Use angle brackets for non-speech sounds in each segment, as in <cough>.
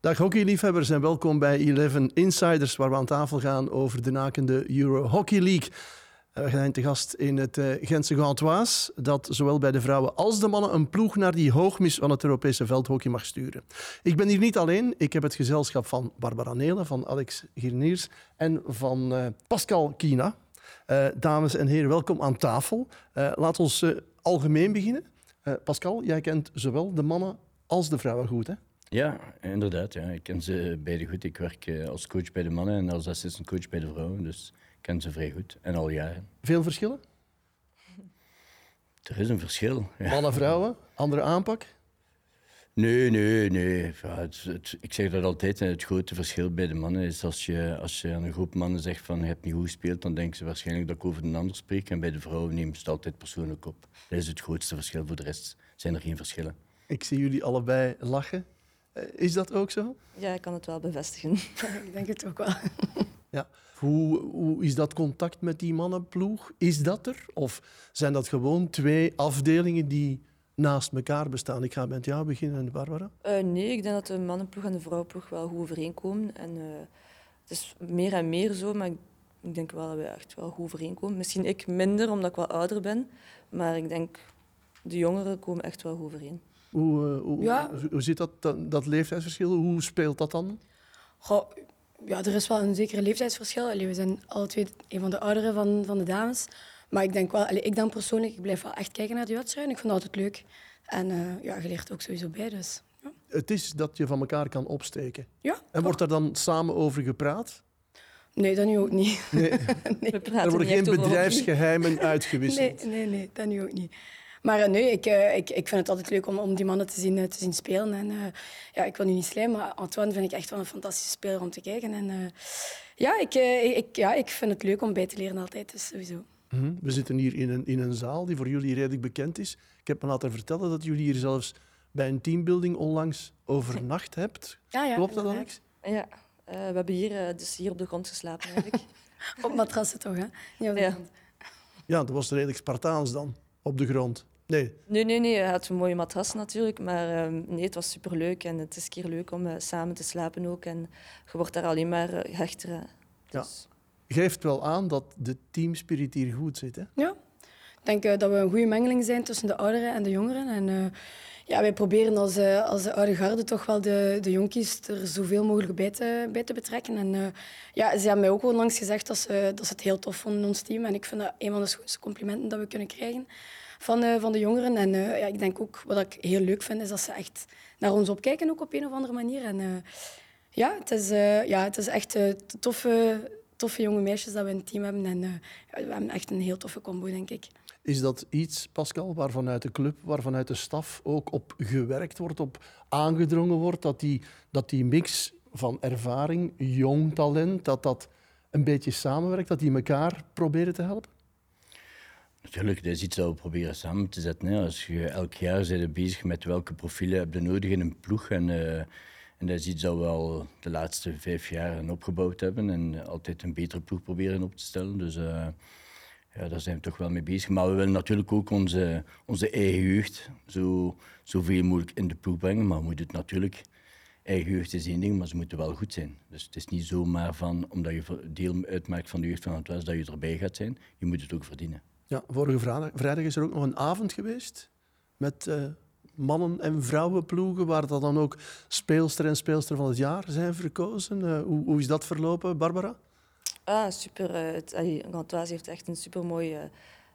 Dag hockeyliefhebbers en welkom bij 11 Insiders, waar we aan tafel gaan over de nakende Euro Hockey League. Eh, We zijn te gast in het eh, Gentse Gantoise, dat zowel bij de vrouwen als de mannen een ploeg naar die hoogmis van het Europese veldhockey mag sturen. Ik ben hier niet alleen, ik heb het gezelschap van Barbara Nelen, van Alex Girniers en van eh, Pascal Kina. Eh, dames en heren, welkom aan tafel. Eh, laat ons algemeen beginnen. Pascal, jij kent zowel de mannen als de vrouwen goed, hè? Ja, inderdaad. Ja. Ik ken ze beide goed. Ik werk eh, als coach bij de mannen en als assistant coach bij de vrouwen. Dus ik ken ze vrij goed. En al jaren. Veel verschillen? Er is een verschil. Ja. Mannen, vrouwen, andere aanpak? Nee, nee, nee. Ja, het, het- ik zeg dat altijd. Het grote verschil bij de mannen is als je, als je aan een groep mannen zegt van je hebt niet goed gespeeld, dan denken ze waarschijnlijk dat ik over een ander spreek. En bij de vrouwen nemen ze het altijd persoonlijk op. Dat is het grootste verschil. Voor de rest zijn er geen verschillen. Ik zie jullie allebei lachen. Eh, Is dat ook zo? Ja, ik kan het wel bevestigen. <laughs> Ik denk het ook wel. <laughs> Ja. Hoe, hoe is dat contact met die mannenploeg? Is dat er? Of zijn dat gewoon twee afdelingen die naast elkaar bestaan? Ik ga met jou beginnen, Barbara. Eh, nee, ik denk dat de mannenploeg en de vrouwenploeg wel goed overeenkomen. En, eh, het is meer en meer zo, maar ik, ik denk wel dat we echt wel goed overeenkomen. Misschien ik minder, omdat ik wel ouder ben. Maar ik denk, de jongeren komen echt wel goed overeen. Hoe, eh, hoe, Ja. hoe, hoe zit dat, dat, dat leeftijdsverschil? Hoe speelt dat dan? Goh, ja, er is wel een zekere leeftijdsverschil. Allee, we zijn alle twee een van de ouderen van, van de dames. Maar ik denk wel, allee, ik dan persoonlijk, ik blijf wel echt kijken naar die wedstrijden. Ik vind het altijd leuk. En eh, ja, je leert er ook sowieso bij. Dus, ja. Het is dat je van elkaar kan opsteken. ja. En wordt daar dan samen over gepraat? Nee, dat nu ook niet. Nee, <laughs> We praten er worden niet geen bedrijfsgeheimen uitgewisseld. Nee, nee, nee, dat nu ook niet. Maar eh, nee, ik, eh, ik, ik vind het altijd leuk om, om die mannen te zien, eh, te zien spelen. En, eh, ja, ik wil nu niet slijmen, maar Antoine vind ik echt wel een fantastische speler om te kijken. En, eh, ja, ik, eh, ik, ja, ik vind het leuk om bij te leren altijd, dus sowieso. Mhm. We zitten hier in een, in een zaal die voor jullie redelijk bekend is. Ik heb me laten vertellen dat jullie hier zelfs bij een teambuilding onlangs overnacht hebt. Ja, ja, Klopt dat. Alex? Ja, eh, we hebben hier, dus hier op de grond geslapen eigenlijk. <laughs> Op matrassen toch, hè? Niet op de Ja. grond. Ja, dat was redelijk Spartaans dan, op de grond. Nee, nee, nee, nee, hij had een mooie matras natuurlijk. Maar ehm, nee, het was superleuk. En het is een keer leuk om eh, samen te slapen ook. En je wordt daar alleen maar eh, hechter. Ja. Dus, geeft wel aan dat de teamspirit hier goed zit. Hè? Ja. Ik denk eh, dat we een goede mengeling zijn tussen de ouderen en de jongeren. En eh, ja, wij proberen als, eh, als de oude garde toch wel de, de jonkies er zoveel mogelijk bij te, bij te betrekken. En eh, ja, ze hebben mij ook onlangs gezegd dat ze, dat ze het heel tof vonden in ons team. En ik vind dat een van de schoonste complimenten dat we kunnen krijgen van, eh, van de jongeren. En eh, ja, ik denk ook, wat ik heel leuk vind, is dat ze echt naar ons opkijken, ook op een of andere manier. En eh, ja, het is, ja, het is echt toffe, toffe jonge meisjes dat we in het team hebben. En we hebben echt een heel toffe combo, denk ik. Is dat iets, Pascal, waar vanuit de club, waar vanuit de staf ook op gewerkt wordt, op aangedrongen wordt, dat die, dat die mix van ervaring, jong talent, dat dat een beetje samenwerkt, dat die elkaar proberen te helpen? Natuurlijk, dat is iets dat we proberen samen te zetten. Als je elk jaar bent bezig met welke profielen heb je nodig in een ploeg. En, eh, en dat is iets dat we al de laatste vijf jaar opgebouwd hebben. En altijd een betere ploeg proberen op te stellen. Dus eh, ja, daar zijn we toch wel mee bezig. Maar we willen natuurlijk ook onze, onze eigen jeugd zo, zoveel mogelijk in de ploeg brengen. Maar we moeten het natuurlijk... Eigen jeugd is één ding, maar ze moeten wel goed zijn. Dus het is niet zomaar van, omdat je deel uitmaakt van de jeugd van het West, dat je erbij gaat zijn. Je moet het ook verdienen. Ja, vorige vrijdag, vrijdag is er ook nog een avond geweest met eh, mannen- en vrouwenploegen, waar dan ook speelster en speelster van het jaar zijn verkozen. Eh, hoe, hoe is dat verlopen, Barbara? Ah, super. eh, Het, allee, Gantoise heeft echt een supermooi eh,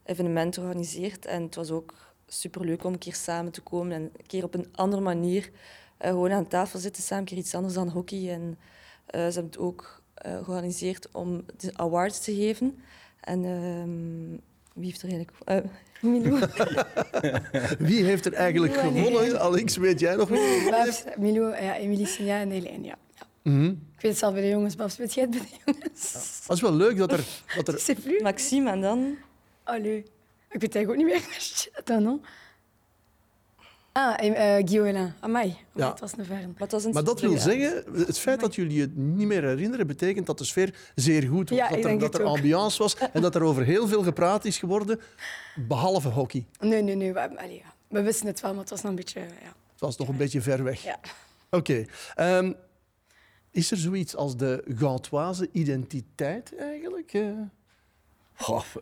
evenement georganiseerd. En het was ook superleuk om een keer samen te komen en een keer op een andere manier eh, gewoon aan tafel zitten samen, een keer iets anders dan hockey. En eh, ze hebben het ook eh, georganiseerd om de awards te geven. En ehm, wie heeft er eigenlijk... eh <laughs> Milou. <laughs> Wie heeft er eigenlijk Milou en gewonnen? Alex, weet jij nog? wie? Babs, Milo, ja, Emilie, Sinja en Helene, ja. ja. Mhm. Ik weet het zelf bij de jongens. Babs, weet jij het bij de jongens? Dat is wel leuk dat er... <laughs> Dat er. Maxime en dan... Allee. Ik weet eigenlijk ook niet meer. Dan? Ah, eh, uh, Guillaume. Amai. Ja. Het was een verne. Maar, was een maar dat wil zeggen, het feit dat jullie het niet meer herinneren, betekent dat de sfeer zeer goed was. Ja, dat ik er, denk dat het er ook. ambiance was en dat er over heel veel gepraat is geworden, behalve hockey. Nee, nee, nee. We, allee, ja. we wisten het wel, maar het was nog een beetje... Ja. Het was nog een beetje ver weg. ja. Oké. Ehm, Is er zoiets als de Gantoise identiteit eigenlijk?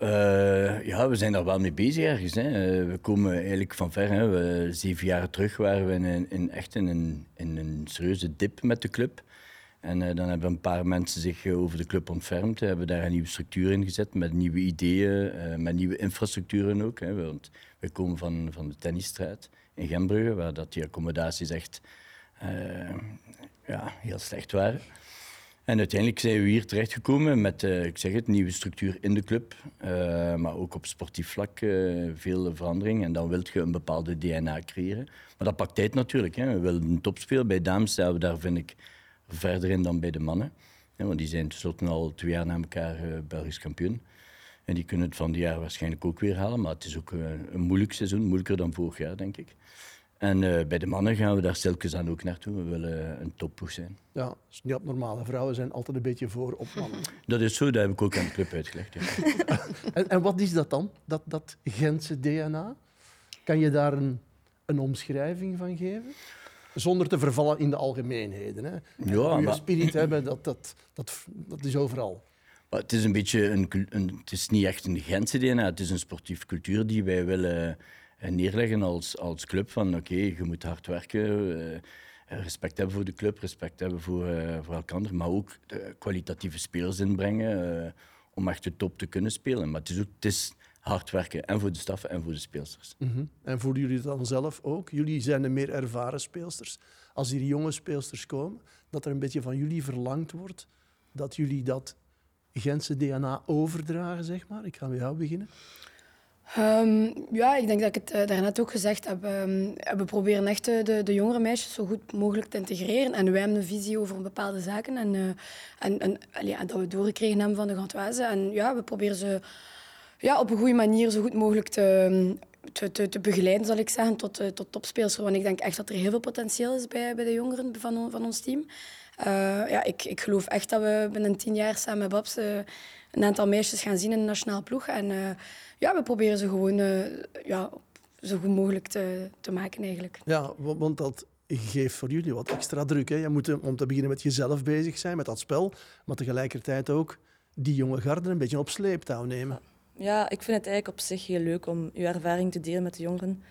Uh, ja, we zijn daar wel mee bezig. Hè. Uh, we komen eigenlijk van ver. Hè. We, zeven jaar terug waren we in, in echt in een, in een serieuze dip met de club. En uh, dan hebben een paar mensen zich over de club ontfermd. Hebben daar een nieuwe structuur in gezet met nieuwe ideeën, met nieuwe infrastructuren ook. Hè. Want we komen van, van de tennisstraat in Gembrugge, waar dat die accommodaties echt ja, heel slecht waren. En uiteindelijk zijn we hier terechtgekomen met uh, ik zeg het, nieuwe structuur in de club. Uh, maar ook op sportief vlak uh, veel verandering. En dan wil je een bepaalde DNA creëren. Maar dat pakt tijd natuurlijk. Hè. We willen een topspeel. Bij dames staan we daar, vind ik, verder in dan bij de mannen. Want die zijn tenslotte al twee jaar na elkaar Belgisch kampioen. En die kunnen het van dit jaar waarschijnlijk ook weer halen. Maar het is ook een moeilijk seizoen. Moeilijker dan vorig jaar, denk ik. En uh, bij de mannen gaan we daar stilkens aan ook naartoe. We willen een topploeg zijn. Ja, dat is niet abnormaal. Vrouwen zijn altijd een beetje voor op mannen. <laughs> Dat is zo, dat heb ik ook aan de club uitgelegd. Ja. <laughs> en, en, wat is dat dan, dat, dat Gentse DNA? Kan je daar een, een omschrijving van geven? Zonder te vervallen in de algemeenheden. Hè? Ja, maar... spirit hebben, dat, dat, dat, dat is overal. Maar het is een beetje een, een, het is niet echt een Gentse DNA, het is een sportief cultuur die wij willen neerleggen als, als club van oké, je moet hard werken, uh, respect hebben voor de club, respect hebben voor, uh, voor elkaar, maar ook kwalitatieve spelers inbrengen uh, om echt de top te kunnen spelen. Maar het is, ook, het is hard werken, en voor de staf en voor de speelsters. -hmm. En voelen jullie dan zelf ook? Jullie zijn de meer ervaren speelsters. Als hier jonge speelsters komen, dat er een beetje van jullie verlangd wordt dat jullie dat Gentse DNA overdragen, zeg maar. Ik ga met jou beginnen. Um, ja, ik denk dat ik het uh, daarnet ook gezegd heb. Um, we proberen echt de, de, jongere meisjes zo goed mogelijk te integreren. En wij hebben een visie over bepaalde zaken. En, uh, en, en dat we doorgekregen hebben van de Gantoise. En ja, we proberen ze ja, op een goede manier zo goed mogelijk te, te, te, te begeleiden, zal ik zeggen, tot, tot topspelers. Want ik denk echt dat er heel veel potentieel is bij, bij de jongeren van, van ons team. Ja, ik, ik geloof echt dat we binnen tien jaar samen met Babs een aantal meisjes gaan zien in de nationale ploeg. En ja, we proberen ze gewoon uh, ja, zo goed mogelijk te, te maken eigenlijk. Ja, want dat geeft voor jullie wat extra druk. Hè? Je moet eh, om te beginnen met jezelf bezig zijn, met dat spel, maar tegelijkertijd ook die jonge garde een beetje op sleeptouw nemen. Ja, ik vind het eigenlijk op zich heel leuk om uw ervaring te delen met de jongeren.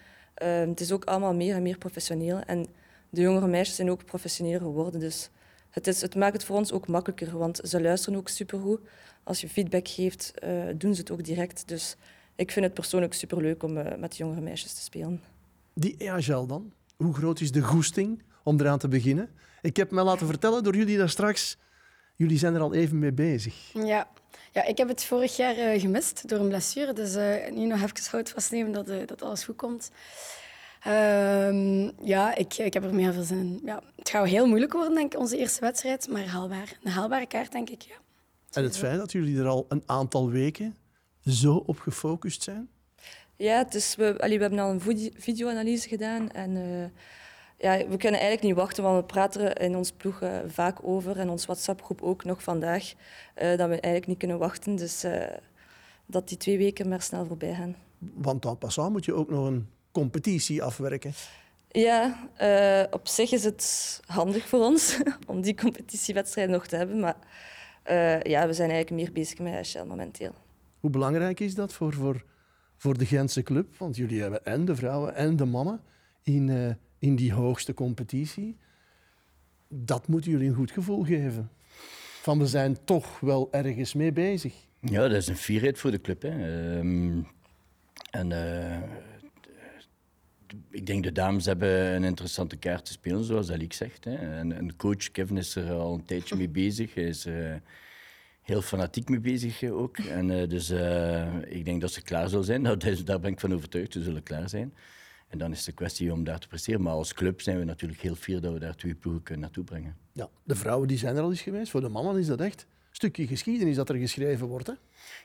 Uh, het is ook allemaal meer en meer professioneel. En de jongere meisjes zijn ook professioneler geworden. Dus het, is, het maakt het voor ons ook makkelijker, want ze luisteren ook supergoed. Als je feedback geeft, uh, doen ze het ook direct. Dus ik vind het persoonlijk superleuk om uh, met jongere meisjes te spelen. Die EAGL dan? Hoe groot is de goesting om eraan te beginnen? Ik heb me laten vertellen door jullie daar straks, jullie zijn er al even mee bezig. Ja, ja ik heb het vorig jaar uh, gemist door een blessure. Dus uh, nu nog even hout vastnemen dat, dat alles goed komt. Uh, ja, ik, ik heb er meer veel zin in. Ja, het gaat heel moeilijk worden, denk ik, onze eerste wedstrijd. Maar haalbaar. Een haalbare kaart, denk ik, ja. En het feit dat jullie er al een aantal weken zo op gefocust zijn? Ja, dus we, allee, we hebben al een videoanalyse gedaan. En uh, ja, we kunnen eigenlijk niet wachten, want we praten er in ons ploeg uh, vaak over. En ons WhatsApp-groep ook nog vandaag. Uh, dat we eigenlijk niet kunnen wachten. Dus dat die twee weken maar snel voorbij gaan. Want dan pas aan moet je ook nog een competitie afwerken. Ja, op zich is het handig voor ons <laughs> om die competitiewedstrijd nog te hebben. Maar ja, we zijn eigenlijk meer bezig met HL momenteel. Hoe belangrijk is dat voor, voor, voor de Gentse club? Want jullie hebben en de vrouwen en de mannen in, uh, in die hoogste competitie. Dat moet jullie een goed gevoel geven. Van we zijn toch wel ergens mee bezig. Ja, dat is een fierheid voor de club. Hè. Um, en uh, ik denk de dames hebben een interessante kaart te spelen, zoals Aliek zegt. Hè. En, coach Kevin is er al een tijdje mee bezig. Hij is, uh, heel fanatiek mee bezig eh, ook. En, uh, dus uh, ik denk dat ze klaar zullen zijn. <laughs> Nou, daar ben ik van overtuigd. Ze zullen klaar zijn. En dan is de kwestie om daar te presteren. Maar als club zijn we natuurlijk heel fier dat we daar twee ploegen kunnen naartoe brengen. Ja, de vrouwen die zijn er al eens geweest. Voor de mannen is dat echt stukje geschiedenis dat er geschreven wordt. Hè?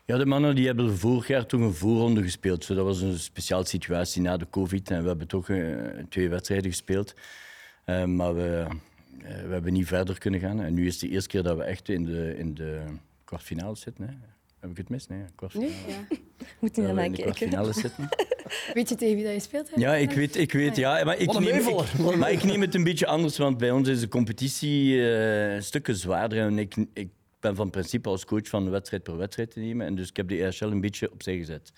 Ja, de mannen die hebben vorig jaar toch een voorronde gespeeld. So, dat was een speciale situatie na de covid. En we hebben toch twee wedstrijden gespeeld. maar we, we hebben niet verder kunnen gaan. En nu is het de eerste keer dat we echt in de, in de kwartfinale zitten. Hè. Heb ik het mis? Nee, kwartfinale. Nee, ja. Moet niet naar mij kijken. kwartfinale <laughs> zitten. Weet je tegen wie dat je speelt? hè? Ja, ik weet, ik weet ja. Maar ik, een neem, ik, maar ik neem het een beetje anders, want bij ons is de competitie eh, stukken zwaarder. En ik, ik ben van principe als coach van wedstrijd per wedstrijd te nemen. En dus ik heb de EHL een beetje opzij gezet.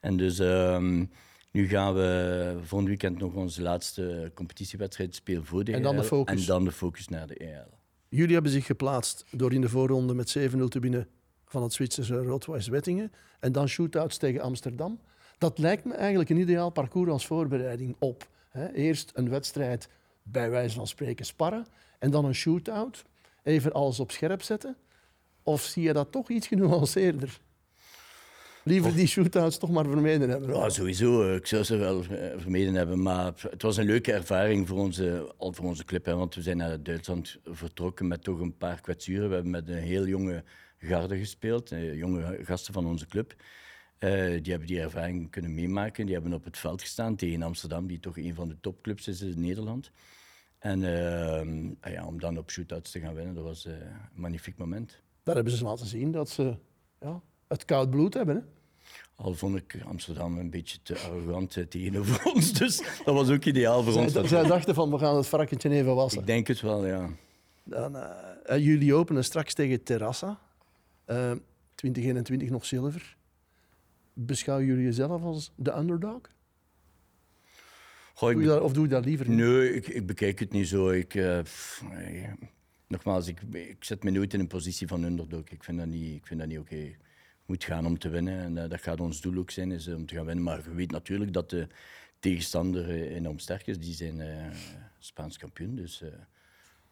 En dus ehm, nu gaan we volgend weekend nog onze laatste competitiewedstrijd spelen voor de En dan de focus. En dan de focus naar de EHL. Jullie hebben zich geplaatst door in de voorronde met 7-0 te winnen van het Zwitserse Roodwijs Wettingen. En dan shootouts tegen Amsterdam. Dat lijkt me eigenlijk een ideaal parcours als voorbereiding op. Hè. Eerst een wedstrijd, bij wijze van spreken, sparren. En dan een shootout. Even alles op scherp zetten. Of zie je dat toch iets genuanceerder? Liever die shootouts toch maar vermeden hebben. Ja, sowieso. Ik zou ze wel eh, vermeden hebben. Maar het was een leuke ervaring voor onze, al voor onze club. Hè, want we zijn naar Duitsland vertrokken met toch een paar kwetsuren. We hebben met een heel jonge garde gespeeld. eh, Jonge gasten van onze club. Eh, die hebben die ervaring kunnen meemaken. Die hebben op het veld gestaan tegen Amsterdam, die toch een van de topclubs is in Nederland. En eh, ah ja, om dan op shootouts te gaan winnen, dat was een magnifiek moment. Daar hebben ze laten zien dat ze ja, het koud bloed hebben. Hè? Al vond ik Amsterdam een beetje te arrogant eh, tegenover <laughs> ons. Dus dat was ook ideaal voor ons. Zij, dat- zij dachten van, we gaan het varkentje even wassen. Ik denk het wel, ja. Dan, eh, eh, jullie openen straks tegen Terrassa. Eh 2021 nog zilver. Beschouwen jullie jezelf als de underdog? Goh, ik Doe je dat, of doe je dat liever niet? Nee, ik, ik bekijk het niet zo. Ik, eh, pff, nee. Nogmaals, ik, ik zet me nooit in een positie van underdog. Ik vind dat niet, ik vind dat niet oké. Je moet gaan om te winnen. En eh, dat gaat ons doel ook zijn, is, eh, om te gaan winnen. Maar je weet natuurlijk dat de tegenstander enorm sterk is. Die zijn eh, Spaans kampioen. Dus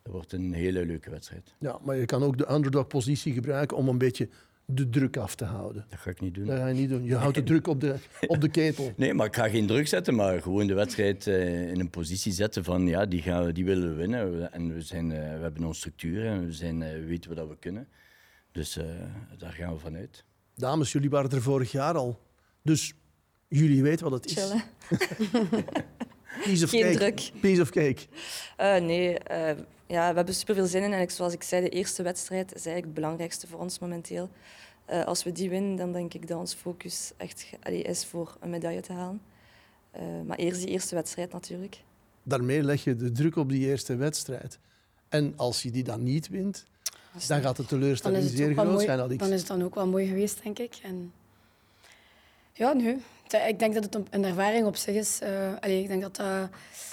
dat wordt een hele leuke wedstrijd. Ja, maar je kan ook de underdog-positie gebruiken om een beetje de druk af te houden. Dat ga ik niet doen. Dat ga je niet doen. Je houdt de druk op de, op de ketel. <laughs> Nee, maar ik ga geen druk zetten, maar gewoon de wedstrijd eh, in een positie zetten van ja, die, gaan we, die willen we winnen. We- En we, zijn, eh, we hebben onze structuur en we, zijn, eh, we weten wat we kunnen. Dus eh, daar gaan we vanuit. Dames, jullie waren er vorig jaar al. Dus jullie weten wat het is. Chillen. Piece of Geen cake. druk. Piece of cake. Eh, nee, eh, ja, we hebben super veel zin in. En ik- zoals ik zei, de eerste wedstrijd is eigenlijk het belangrijkste voor ons momenteel. Eh, als we die winnen, dan denk ik dat ons focus echt allee, is voor een medaille te halen. Eh, maar eerst die eerste wedstrijd natuurlijk. Daarmee leg je de druk op die eerste wedstrijd. En als je die dan niet wint, dan gaat de teleurstelling zeer groot mooi, zijn, dan is het dan ook wel mooi geweest, denk ik. En ja, nu. Ik denk dat het een- ervaring op zich is. Allee, ik denk dat dat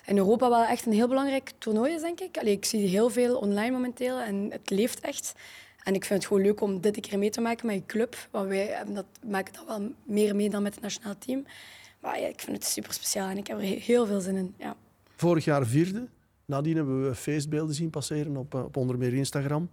in Europa wel echt een heel belangrijk toernooi is, denk ik. Allee, ik zie heel veel online momenteel en het leeft echt. En ik vind het gewoon leuk om dit een keer mee te maken met je club. Want wij dat, maken dat wel meer mee dan met het nationaal team. Maar ja, ik vind het super speciaal en ik heb er he- heel veel zin in. Ja. Vorig jaar vierde. Nadien hebben we feestbeelden zien passeren op, eh, op onder meer Instagram.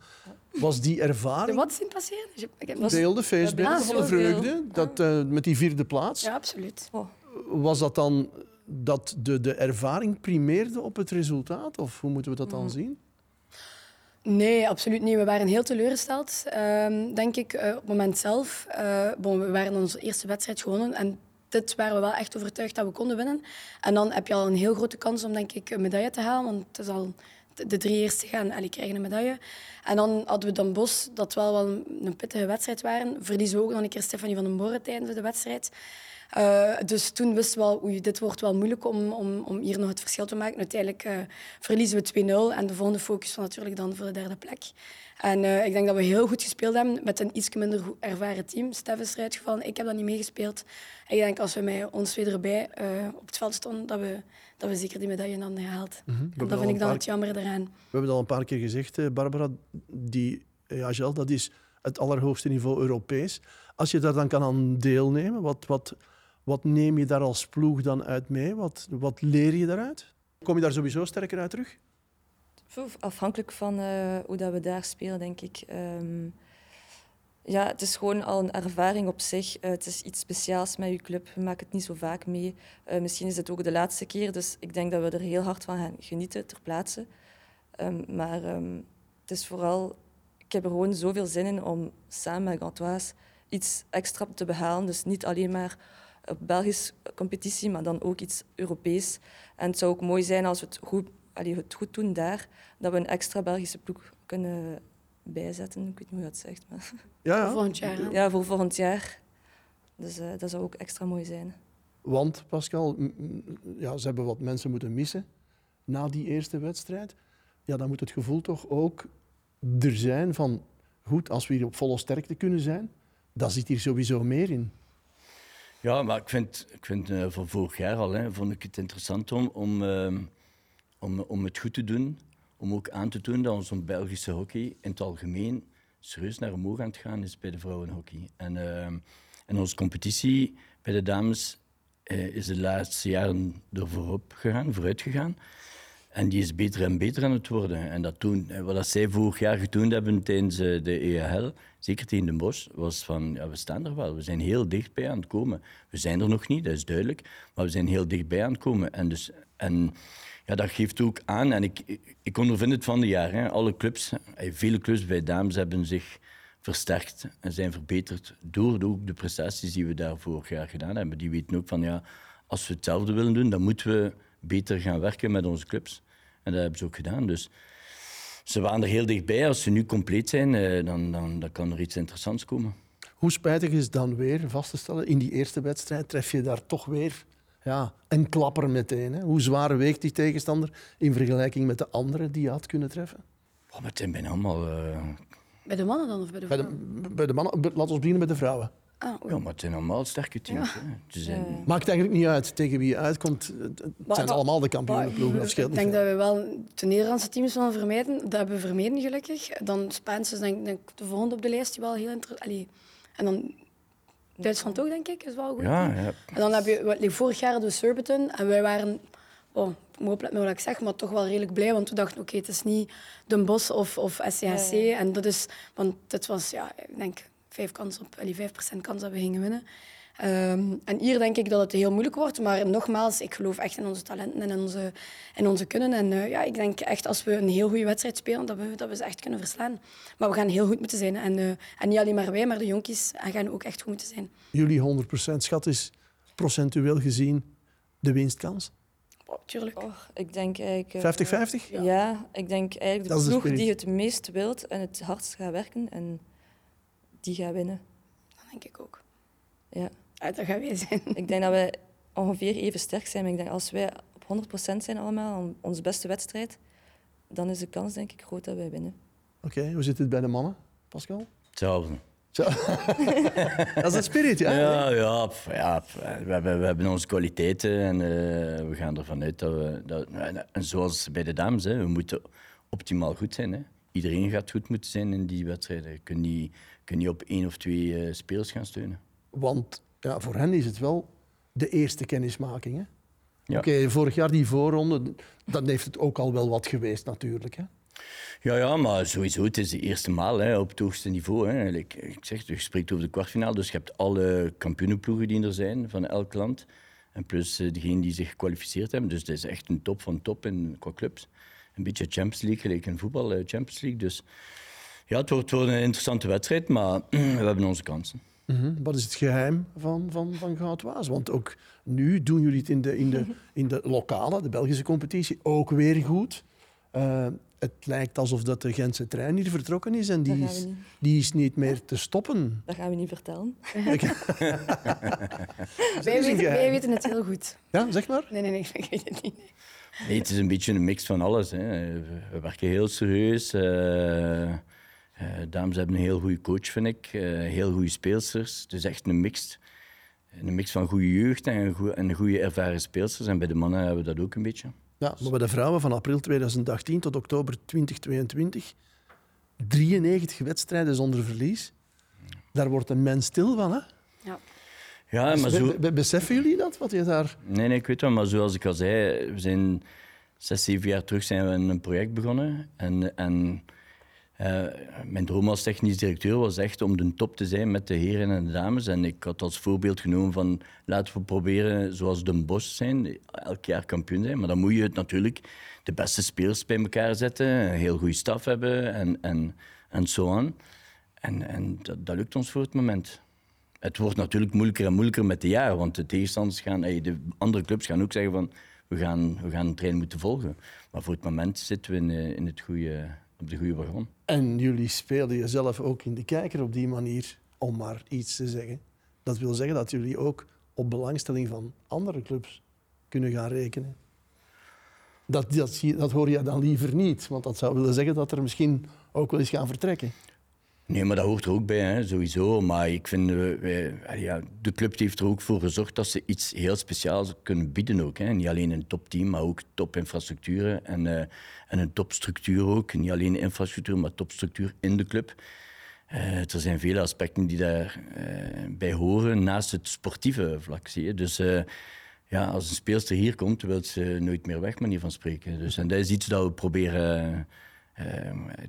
Was die ervaring... wat zien passeren? Ik heb- was- Beelden, feestbeelden Ah, van de vreugde. Dat, eh, met die vierde plaats. Ja, absoluut. Oh, Was dat dan dat de, de ervaring primeerde op het resultaat? Of hoe moeten we dat dan zien? Nee, absoluut niet. We waren heel teleurgesteld, ehm, denk ik, eh, op het moment zelf. Eh, bon, we waren onze eerste wedstrijd gewonnen en dit waren we wel echt overtuigd dat we konden winnen. En dan heb je al een heel grote kans om, denk ik, een medaille te halen, want het is al de- drie eerste gaan en die krijgen een medaille. En dan hadden we Dan Bos, dat wel wel een, pittige wedstrijd waren. Verliezen we ook nog een keer Stefanie van den Boren tijdens de wedstrijd. Eh, dus toen wisten we al, oei, dit wordt wel moeilijk om, om, om hier nog het verschil te maken. Uiteindelijk eh, verliezen we 2-0 en de volgende focus was natuurlijk dan voor de derde plek. En eh, ik denk dat we heel goed gespeeld hebben met een iets minder ervaren team. Stef is eruit gevallen, ik heb dat niet meegespeeld. Ik denk als we met ons twee erbij op het veld stonden, dat we, dat we zeker die medaille hadden gehaald. Mhm. Dat vind ik dan paar- het jammer eraan. We hebben het al een paar keer gezegd, Barbara. Die EHL, dat is het allerhoogste niveau Europees. Als je daar dan kan aan deelnemen, wat, wat, wat neem je daar als ploeg dan uit mee? Wat, wat leer je daaruit? Kom je daar sowieso sterker uit terug? Afhankelijk van eh, hoe dat we daar spelen, denk ik. Ehm, ja, het is gewoon al een ervaring op zich. Eh, het is iets speciaals met je club. We maken het niet zo vaak mee. Eh, misschien is het ook de laatste keer, dus ik denk dat we er heel hard van gaan genieten ter plaatse. Ehm, maar ehm, het is vooral... Ik heb er gewoon zoveel zin in om samen met Gantoise iets extra te behalen. Dus niet alleen maar op Belgisch competitie, maar dan ook iets Europees. En het zou ook mooi zijn als we het goed, allee, het goed doen daar, dat we een extra Belgische ploeg kunnen bijzetten. Ik weet niet hoe je dat zegt. Maar Ja, Voor ja. volgend jaar. hè. ja, voor volgend jaar. Dus eh, dat zou ook extra mooi zijn. Want, Pascal, ja, ze hebben wat mensen moeten missen na die eerste wedstrijd. Ja, dan moet het gevoel toch ook er zijn van... Goed, als we hier op volle sterkte kunnen zijn, dan zit hier sowieso meer in. Ja, maar ik vind, ik vind uh, van vorig jaar al, hè, vond ik het interessant om, om, uh, om, om het goed te doen. Om ook aan te tonen dat onze Belgische hockey in het algemeen serieus naar omhoog aan het gaan is bij de vrouwenhockey. En, uh, en onze competitie bij de dames is de laatste jaren er voorop gegaan, vooruit gegaan. En die is beter en beter aan het worden. En dat toen, wat zij vorig jaar getoond hebben tijdens de EHL, zeker tegen de Bosch, was van, ja, we staan er wel. We zijn heel dichtbij aan het komen. We zijn er nog niet, dat is duidelijk. Maar we zijn heel dichtbij aan het komen. En, dus, en ja, dat geeft ook aan, en ik, ik ondervind het van de jaren. Alle clubs, vele clubs bij dames hebben zich versterkt en zijn verbeterd door ook de prestaties die we daar vorig jaar gedaan hebben. Die weten ook van, ja, als we hetzelfde willen doen, dan moeten we beter gaan werken met onze clubs. En dat hebben ze ook gedaan. Dus ze waren er heel dichtbij. Als ze nu compleet zijn, eh, dan, dan, dan kan er iets interessants komen. Hoe spijtig is dan weer vast te stellen, in die eerste wedstrijd tref je daar toch weer ja, een klapper meteen. Hè? Hoe zwaar weegt die tegenstander in vergelijking met de andere die je had kunnen treffen? Oh, maar het zijn bijna allemaal... Uh... Bij de mannen dan of bij de vrouwen? Bij de, bij de mannen, laten we beginnen met de vrouwen. Ah, ja, maar het zijn allemaal sterke teams. Ja. Zijn... Maakt eigenlijk niet uit tegen wie je uitkomt. Het zijn allemaal de kampioenenploegen. Ik denk dat we wel de Nederlandse teams willen vermijden. Dat hebben we vermeden, gelukkig. Dan Spaans is denk ik de volgende op de lijst die wel heel interessant En dan Duitsland ook, denk ik, is wel goed. Ja, ja. En dan heb je, vorig jaar hadden we Surbiton en wij waren, oh, ik moet opletten met wat ik zeg, maar toch wel redelijk blij, want we dachten, oké, het is niet Den Bosch of, of SCHC. En dat is, want het was, ja, ik denk, vijf kans op, allee, 5% kans dat we gingen winnen. Ehm, en hier denk ik dat het heel moeilijk wordt. Maar nogmaals, ik geloof echt in onze talenten en in onze, in onze kunnen. En uh, ja, ik denk echt als we een heel goede wedstrijd spelen, dat we, dat we ze echt kunnen verslaan. Maar we gaan heel goed moeten zijn. En, uh, en niet alleen maar wij, maar de jonkies gaan ook echt goed moeten zijn. Jullie 100% schat is procentueel gezien de winstkans? Oh, tuurlijk. Oh, ik denk eigenlijk... 50-50? Uh, ja. ik denk eigenlijk de ploeg die het meest wilt en het hardst gaat werken. En die gaat winnen. Dat denk ik ook. Ja. Uit dat gaan wij zijn. Ik denk dat wij ongeveer even sterk zijn. Maar ik denk als wij op 100% zijn allemaal, onze beste wedstrijd, dan is de kans denk ik groot dat wij winnen. Oké, hoe zit het bij de mannen, Pascal? Hetzelfde. <laughs> dat is een spirit, ja? Ja, ja, ja we, hebben, we hebben onze kwaliteiten en uh, we gaan ervan uit dat we... Dat, en zoals bij de dames, hè, we moeten optimaal goed zijn. Hè. Iedereen gaat goed moeten zijn in die wedstrijden. Je kunt niet, kun niet op één of twee uh, spelers gaan steunen. Want ja, voor hen is het wel de eerste kennismaking. Hè? Ja. Oké, vorig jaar die voorronde, dan heeft het ook al wel wat geweest natuurlijk. Hè? Ja, ja, maar sowieso, het is de eerste maal hè, op het hoogste niveau. Hè. Ik, ik zeg, je spreekt over de kwartfinale, dus je hebt alle kampioenenploegen die er zijn van elk land. En plus uh, degenen die zich gekwalificeerd hebben. Dus het is echt een top van top in, qua clubs. Een beetje Champions League, gelijk in voetbal, uh, Champions League. Dus ja, het wordt, een interessante wedstrijd, maar <clears throat> we hebben onze kansen. Mhm. Wat is het geheim van, van, van Goud Waas? Want ook nu doen jullie het in de, in de, in de lokale, de Belgische competitie, ook weer goed. Uh, het lijkt alsof dat de Gentse trein hier vertrokken is en die, is, die is niet meer te stoppen. Dat gaan we niet vertellen. <laughs> <laughs> wij, weten, wij weten het heel goed. Ja, zeg maar. Nee, nee, nee, <laughs> ik weet het niet. Nee, het is een beetje een mix van alles. Hè. We werken heel serieus. Uh, dames hebben een heel goede coach, vind ik. Uh, heel goede speelsters. Het is echt een mix. Een mix van goede jeugd en, goede, en goede ervaren speelsters. En bij de mannen hebben we dat ook een beetje. Ja, maar bij de vrouwen van april 2018 tot oktober 2022 93 wedstrijden zonder verlies. Daar wordt een mens stil van, hè? Ja. Ja, maar zo... Be beseffen jullie dat, wat je daar... Nee, nee, ik weet wel, maar zoals ik al zei, we zijn zes, zeven jaar terug zijn we een project begonnen. En, en uh, mijn droom als technisch directeur was echt om de top te zijn met de heren en de dames. En ik had als voorbeeld genomen van laten we proberen zoals de Bos zijn, elk jaar kampioen zijn. Maar dan moet je het natuurlijk de beste spelers bij elkaar zetten, een heel goede staf hebben en, en, en zo aan. En, en dat, dat, lukt ons voor het moment. Het wordt natuurlijk moeilijker en moeilijker met de jaren, want de tegenstanders gaan, de andere clubs gaan ook zeggen van we gaan, we gaan een trein moeten volgen. Maar voor het moment zitten we in, eh, in het goede op de goede wagon. En jullie spelen jezelf ook in de kijker op die manier, om maar iets te zeggen. Dat wil zeggen dat jullie ook op belangstelling van andere clubs kunnen gaan rekenen. Dat, dat, dat hoor je dan liever niet, want dat zou willen zeggen dat er misschien ook wel eens gaan vertrekken. Nee, maar dat hoort er ook bij, hè, sowieso. Maar ik vind, eh, ja, de club heeft er ook voor gezorgd dat ze iets heel speciaals kunnen bieden ook. Hè. Niet alleen een topteam, maar ook topinfrastructuren en, eh, en een topstructuur ook. Niet alleen infrastructuur, maar topstructuur in de club. Eh, er zijn vele aspecten die daarbij bij horen, naast het sportieve vlak, zie. Dus ja, als een speelster hier komt, wil ze nooit meer weg, manier van spreken. Dus, en dat is iets dat we proberen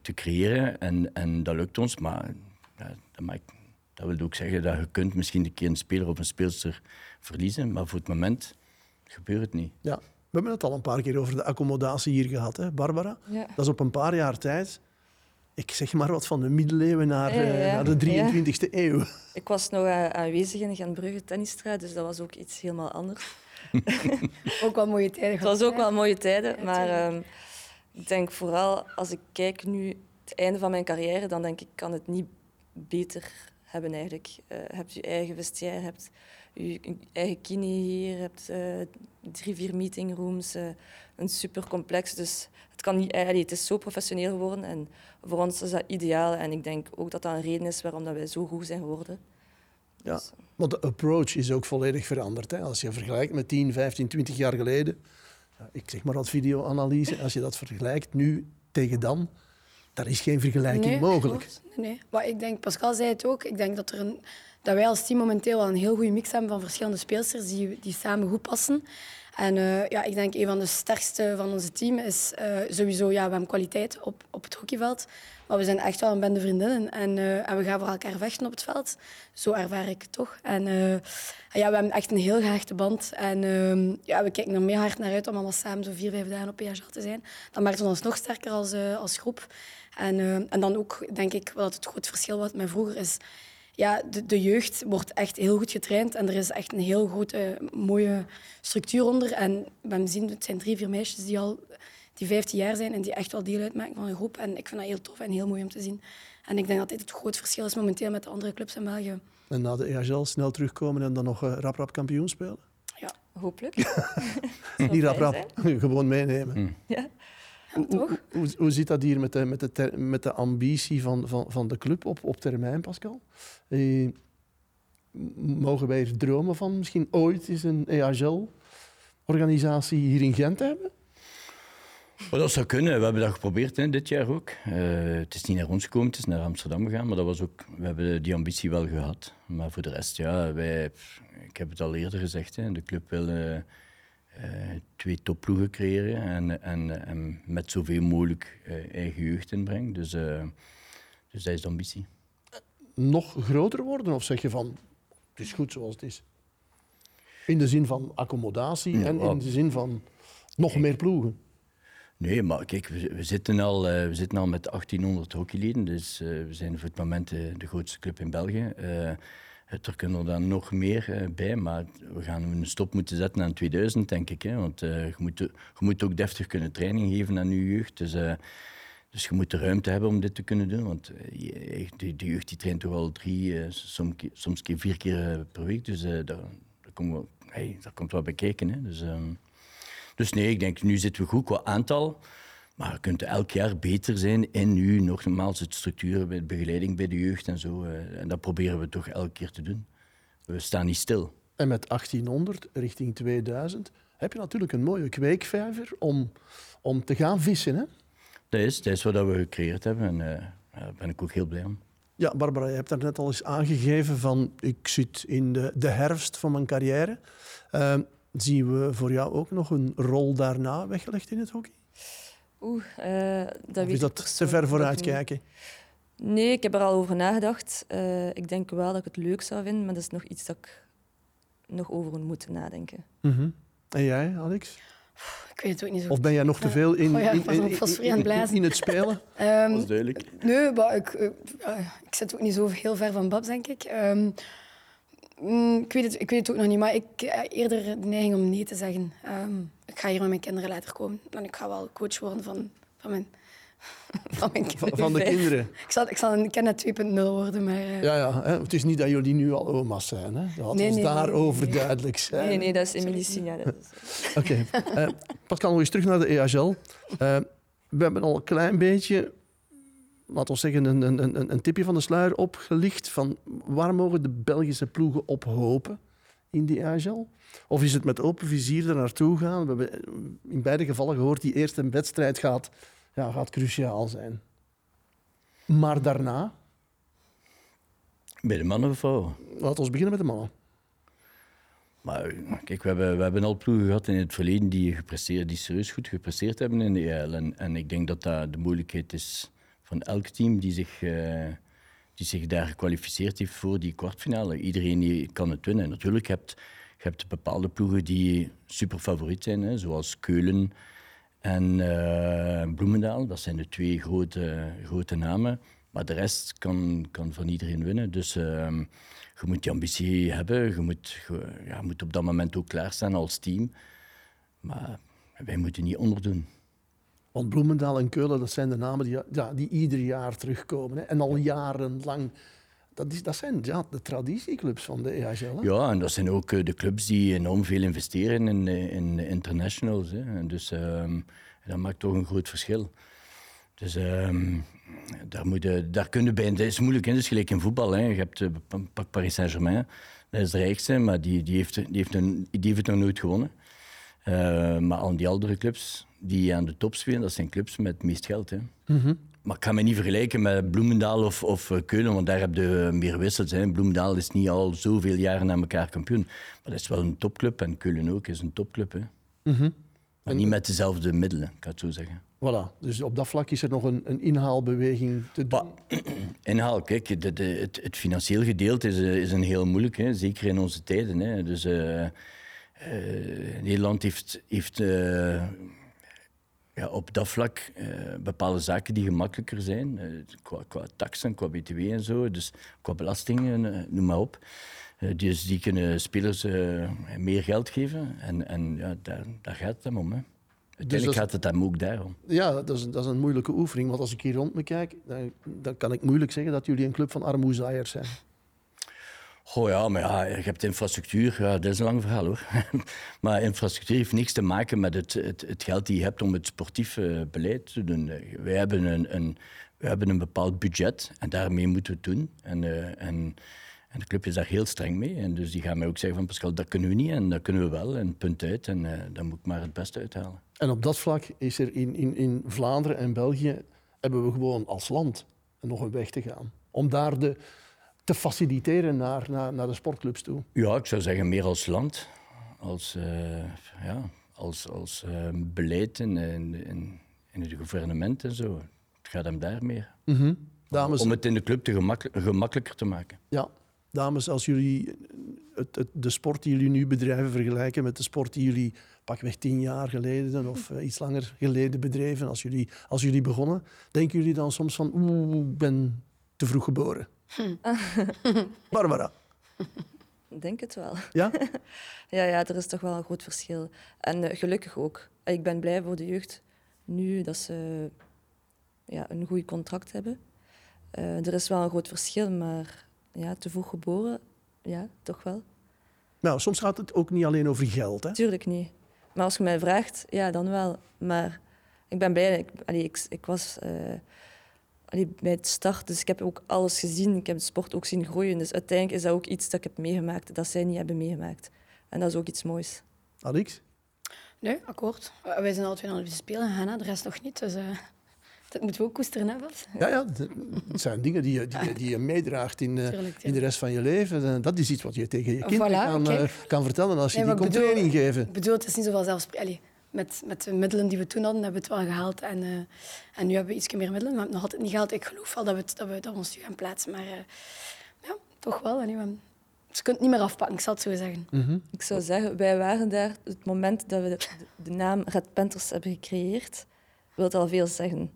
te creëren. En, en dat lukt ons, maar ja, dat, maakt, dat wil ook zeggen dat je kunt misschien een keer een speler of een speelster verliezen, maar voor het moment gebeurt het niet. Ja, we hebben het al een paar keer over de accommodatie hier gehad, hè, Barbara. Ja. Dat is op een paar jaar tijd, ik zeg maar wat, van de middeleeuwen naar, Ja, ja, eh, ja. naar de 23e eeuw. Ik was nog eh, aanwezig in de Genbrugge tennisstraat, dus dat was ook iets helemaal anders. <laughs> <laughs> Ook wel mooie tijden. Het was ook wel mooie tijden, Ja, maar. Ik denk vooral als ik kijk nu het einde van mijn carrière, dan denk ik kan het niet beter hebben eigenlijk. Eh, je hebt je eigen vestiaire, je hebt je eigen kine hier, hebt eh, drie, vier meetingrooms, eh, een supercomplex. Dus het, kan niet, allee, het is zo professioneel geworden en voor ons is dat ideaal. En ik denk ook dat dat een reden is waarom dat wij zo goed zijn geworden. Ja. Dus, Want de approach is ook volledig veranderd. Hè. Als je vergelijkt met 10, 15, 20 jaar geleden, ik zeg maar wat videoanalyse, als je dat vergelijkt nu tegen dan, daar is geen vergelijking Nee, mogelijk. Nee, nee. Maar ik denk, Pascal zei het ook, ik denk dat, er een, dat wij als team momenteel wel een heel goede mix hebben van verschillende speelsters die, die samen goed passen. En eh, ja, ik denk een van de sterkste van onze team is eh, sowieso, ja, we hebben kwaliteit op, op het hockeyveld. Maar we zijn echt wel een bende vriendinnen en, eh, en we gaan voor elkaar vechten op het veld. Zo ervaar ik het toch. En ja, we hebben echt een heel gehechte band. En ehm, ja, we kijken er mee hard naar uit om allemaal samen zo vier, vijf dagen op PHL te zijn. Dat maakt ons nog sterker als, als groep. En, en dan ook, denk ik, wat het groot verschil wat met vroeger is. Ja, de, de jeugd wordt echt heel goed getraind en er is echt een heel grote, mooie structuur onder. En we zien, het zijn drie, vier meisjes die al die 15 jaar zijn en die echt wel deel uitmaken van een groep. En ik vind dat heel tof en heel mooi om te zien. En ik denk dat dit het groot verschil is momenteel met de andere clubs in België. En na de EHL snel terugkomen en dan nog eh, rap rap kampioen spelen. ja, hopelijk. <laughs> Niet rap rap, <laughs> gewoon meenemen. Ja. Toch? Hoe, hoe zit dat hier met de, met de, ter- met de ambitie van, van, van de club op, op termijn, Pascal? Eh, mogen wij er dromen van misschien ooit eens een EHL-organisatie hier in Gent te hebben? Dat zou kunnen. We hebben dat geprobeerd hè, dit jaar ook. Eh, het is niet naar ons gekomen, het is naar Amsterdam gegaan. Maar dat was ook, we hebben die ambitie wel gehad. Maar voor de rest, ja, wij, ik heb het al eerder gezegd. Hè, de club wil eh, twee topploegen creëren. En, en, en met zoveel mogelijk eh, eigen jeugd inbrengen. Dus, eh, dus dat is de ambitie. Nog groter worden? Of zeg je van, het is goed zoals het is? In de zin van accommodatie Ja, en in de zin van nog meer ploegen. Nee, maar kijk, we, we zitten, al, eh, we zitten al met 1800 hockeyleden. Dus eh, we zijn voor het moment eh, de grootste club in België. Eh, er kunnen er dan nog meer eh, bij, maar we gaan een stop moeten zetten aan 2000, denk ik. Hè? Want eh, je, moet, je moet ook deftig kunnen training geven aan je jeugd. Dus, eh, dus je moet de ruimte hebben om dit te kunnen doen. Want eh, de, jeugd die traint toch al drie, eh, soms, soms vier keer eh, per week. Dus eh, daar, daar, komen komt wel bij kijken. Hè? Dus, ehm, dus nee, ik denk nu zitten we goed qua aantal. Maar je kunt elk jaar beter zijn in nu, nogmaals, het structuur, bij de begeleiding bij de jeugd en zo. eh, En dat proberen we toch elke keer te doen. We staan niet stil. En met 1800 richting 2000 heb je natuurlijk een mooie kweekvijver om, om te gaan vissen. Hè? Dat is, dat is wat we gecreëerd hebben en eh, daar ben ik ook heel blij om. Ja, Barbara, je hebt daar net al eens aangegeven van ik zit in de, de herfst van mijn carrière. Ehm, zien we voor jou ook nog een rol daarna weggelegd in het hockey? Oeh, eh, dat weet is ik dat te ver vooruit kijken? Nee, ik heb er al over nagedacht. Eh, ik denk wel dat ik het leuk zou vinden, maar dat is nog iets dat ik nog over moet nadenken. Mhm. En jij, Alex? Ik weet het ook niet zo Of ben jij nog te veel in, Oh ja, in, in, het in- blazen. in het spelen? <laughs> Ehm, duidelijk. Nee, maar ik, eh, ik zit ook niet zo heel ver van Babs, denk ik. Ehm, mm, ik, weet het, ik weet het ook nog niet, maar ik heb eerder de neiging om nee te zeggen. Ehm, ik ga hier met mijn kinderen later komen. En ik ga wel coach worden van, van, mijn, <laughs> van mijn kinderen. van de kinderen. Ik zal, ik zal een Kenneth 2.0 worden, maar... eh, Ja, ja. Hè? Het is niet dat jullie nu al oma's zijn. Hè? Dat Nee, ons nee, daarover nee, nee. duidelijk zijn. Nee, nee, dat is Emilie Signa. dat is- Oké. Eh, Pascal, nog eens terug naar de EHL. Eh, we hebben al een klein beetje, laten we zeggen, een, een, een, een tipje van de sluier opgelicht van waar mogen de Belgische ploegen op hopen in die EHL? Of is het met open vizier er naartoe gaan? We hebben in beide gevallen gehoord, die eerste wedstrijd gaat, ja, gaat cruciaal zijn. Maar daarna, Bij de mannen of vrouwen? laten we beginnen met de mannen. Maar kijk, we hebben, we hebben al ploegen gehad in het verleden die, gepresteerd, die serieus goed gepresteerd hebben in de EL. En, en ik denk dat dat de moeilijkheid is van elk team die zich, eh, die zich daar gekwalificeerd heeft voor die kwartfinale. Iedereen die kan het winnen. Natuurlijk, je hebt, je hebt bepaalde ploegen die super favoriet zijn, hè, zoals Keulen en eh, Bloemendaal. Dat zijn de twee grote, grote namen. Maar de rest kan, kan van iedereen winnen. Dus ehm, je moet die ambitie hebben. Je moet, ja, moet op dat moment ook klaarstaan als team. Maar wij moeten niet onderdoen. Want Bloemendaal en Keulen, dat zijn de namen die, ja, die ieder jaar terugkomen. Hè. En al jarenlang. Dat, is, dat zijn ja, de traditieclubs van de EHL. Hè. Ja, en dat zijn ook eh, de clubs die enorm veel investeren in, eh, in internationals. Hè. En dus ehm, dat maakt toch een groot verschil. Dus ehm, daar, moet je, daar kun je bij... Dat is moeilijk, dat is gelijk in voetbal. Hè. Je hebt eh, pak Paris Saint-Germain, dat is de rijkste, maar die, die, heeft, die, heeft een, die heeft het nog nooit gewonnen. Maar al die andere clubs die aan de top spelen, dat zijn clubs met het meest geld. Hè. Maar ik ga me niet vergelijken met Bloemendaal of, of eh, Keulen, want daar heb je meer wissels. Hè. Bloemendaal is niet al zoveel jaren na elkaar kampioen. Maar dat is wel een topclub en Keulen ook is een topclub. Hè. Maar niet met dezelfde middelen, ik ga het zo zeggen. Voilà. Dus op dat vlak is er nog een, een inhaalbeweging te doen. Maar, <clears throat> inhaal, kijk, de, de, het, het financieel gedeelte is, eh, is een heel moeilijk, hè, zeker in onze tijden. Hè. Dus, eh, eh, Nederland heeft, heeft eh, ja, op dat vlak eh, bepaalde zaken die gemakkelijker zijn, eh, qua, qua taxen, qua btw en zo, dus qua belastingen, eh, noem maar op. Dus die kunnen spelers meer geld geven en, en ja, daar, daar gaat het hem om. Hè. Uiteindelijk dat- gaat het hem ook daarom. Ja, dat is, dat is een moeilijke oefening. Want als ik hier rond me kijk, dan, dan kan ik moeilijk zeggen dat jullie een club van armoezaaiers zijn. Goh ja, maar ja, je hebt infrastructuur. Ja, dat is een lang verhaal hoor. <laughs> maar infrastructuur heeft niks te maken met het, het, het geld die je hebt om het sportief eh, beleid te doen. Wij hebben een, een, hebben een bepaald budget en daarmee moeten we het doen. En, eh, en, en de club is daar heel streng mee. En dus die gaan mij ook zeggen van Pascal, dat kunnen we niet en dat kunnen we wel. En punt uit. En eh dan moet ik maar het beste uithalen. En op dat vlak is er in, in, in Vlaanderen en België hebben we gewoon als land nog een weg te gaan. Om daar de, te faciliteren naar, naar, naar de sportclubs toe. Ja, ik zou zeggen meer als land. Als, eh, ja, als, als eh, beleid in, in, in, het gouvernement en zo. Het gaat hem daar meer. Dames, Om het in de club te gemakkelijk- gemakkelijker te maken. ja, dames, als jullie het, het, de sport die jullie nu bedrijven vergelijken met de sport die jullie pakweg tien jaar geleden of eh, iets langer geleden bedreven, als jullie, als jullie begonnen, denken jullie dan soms van, oeh, ik ben te vroeg geboren? <laughs> Barbara, Ik denk het wel. ja? <laughs> Ja, ja, er is toch wel een groot verschil. En eh, gelukkig ook. Ik ben blij voor de jeugd nu dat ze ja, een goed contract hebben. Eh, er is wel een groot verschil, maar ja, te vroeg geboren, ja, toch wel. Nou, soms gaat het ook niet alleen over geld. Hè? Tuurlijk niet. Maar als je mij vraagt, ja, dan wel. Maar ik ben blij. Ik, allee, ik, ik was eh, allee, bij het start, dus ik heb ook alles gezien. Ik heb de sport ook zien groeien. Dus uiteindelijk is dat ook iets dat ik heb meegemaakt, dat zij niet hebben meegemaakt. En dat is ook iets moois. Alex? Nee, akkoord. Uh, wij zijn alle twee naar de Spelen gegaan, de rest nog niet. Dus uh, dat moeten we ook koesteren, hè, Bas? Ja, ja, het zijn dingen die je, die, je- die je meedraagt in, eh, <laughs> in de rest van je leven. En dat is iets wat je tegen je Voilà, kan, eh, kan vertellen als je Nee, die komt training geven. Ik bedoel, het is niet zoveel zelfsprekend. Met, met de middelen die we toen hadden, hebben we het wel gehaald. En, eh, en nu hebben we iets meer middelen, maar we hebben nog altijd niet gehaald. Ik geloof wel dat we, het, dat we, dat we ons nu gaan plaatsen. Maar eh, ja, toch wel. En nu, eh, dus je kunt het niet meer afpakken, ik zal het zo zeggen. Ik zou zeggen, wij waren daar, het moment dat we de, de naam Red Panthers hebben gecreëerd, wil al veel zeggen.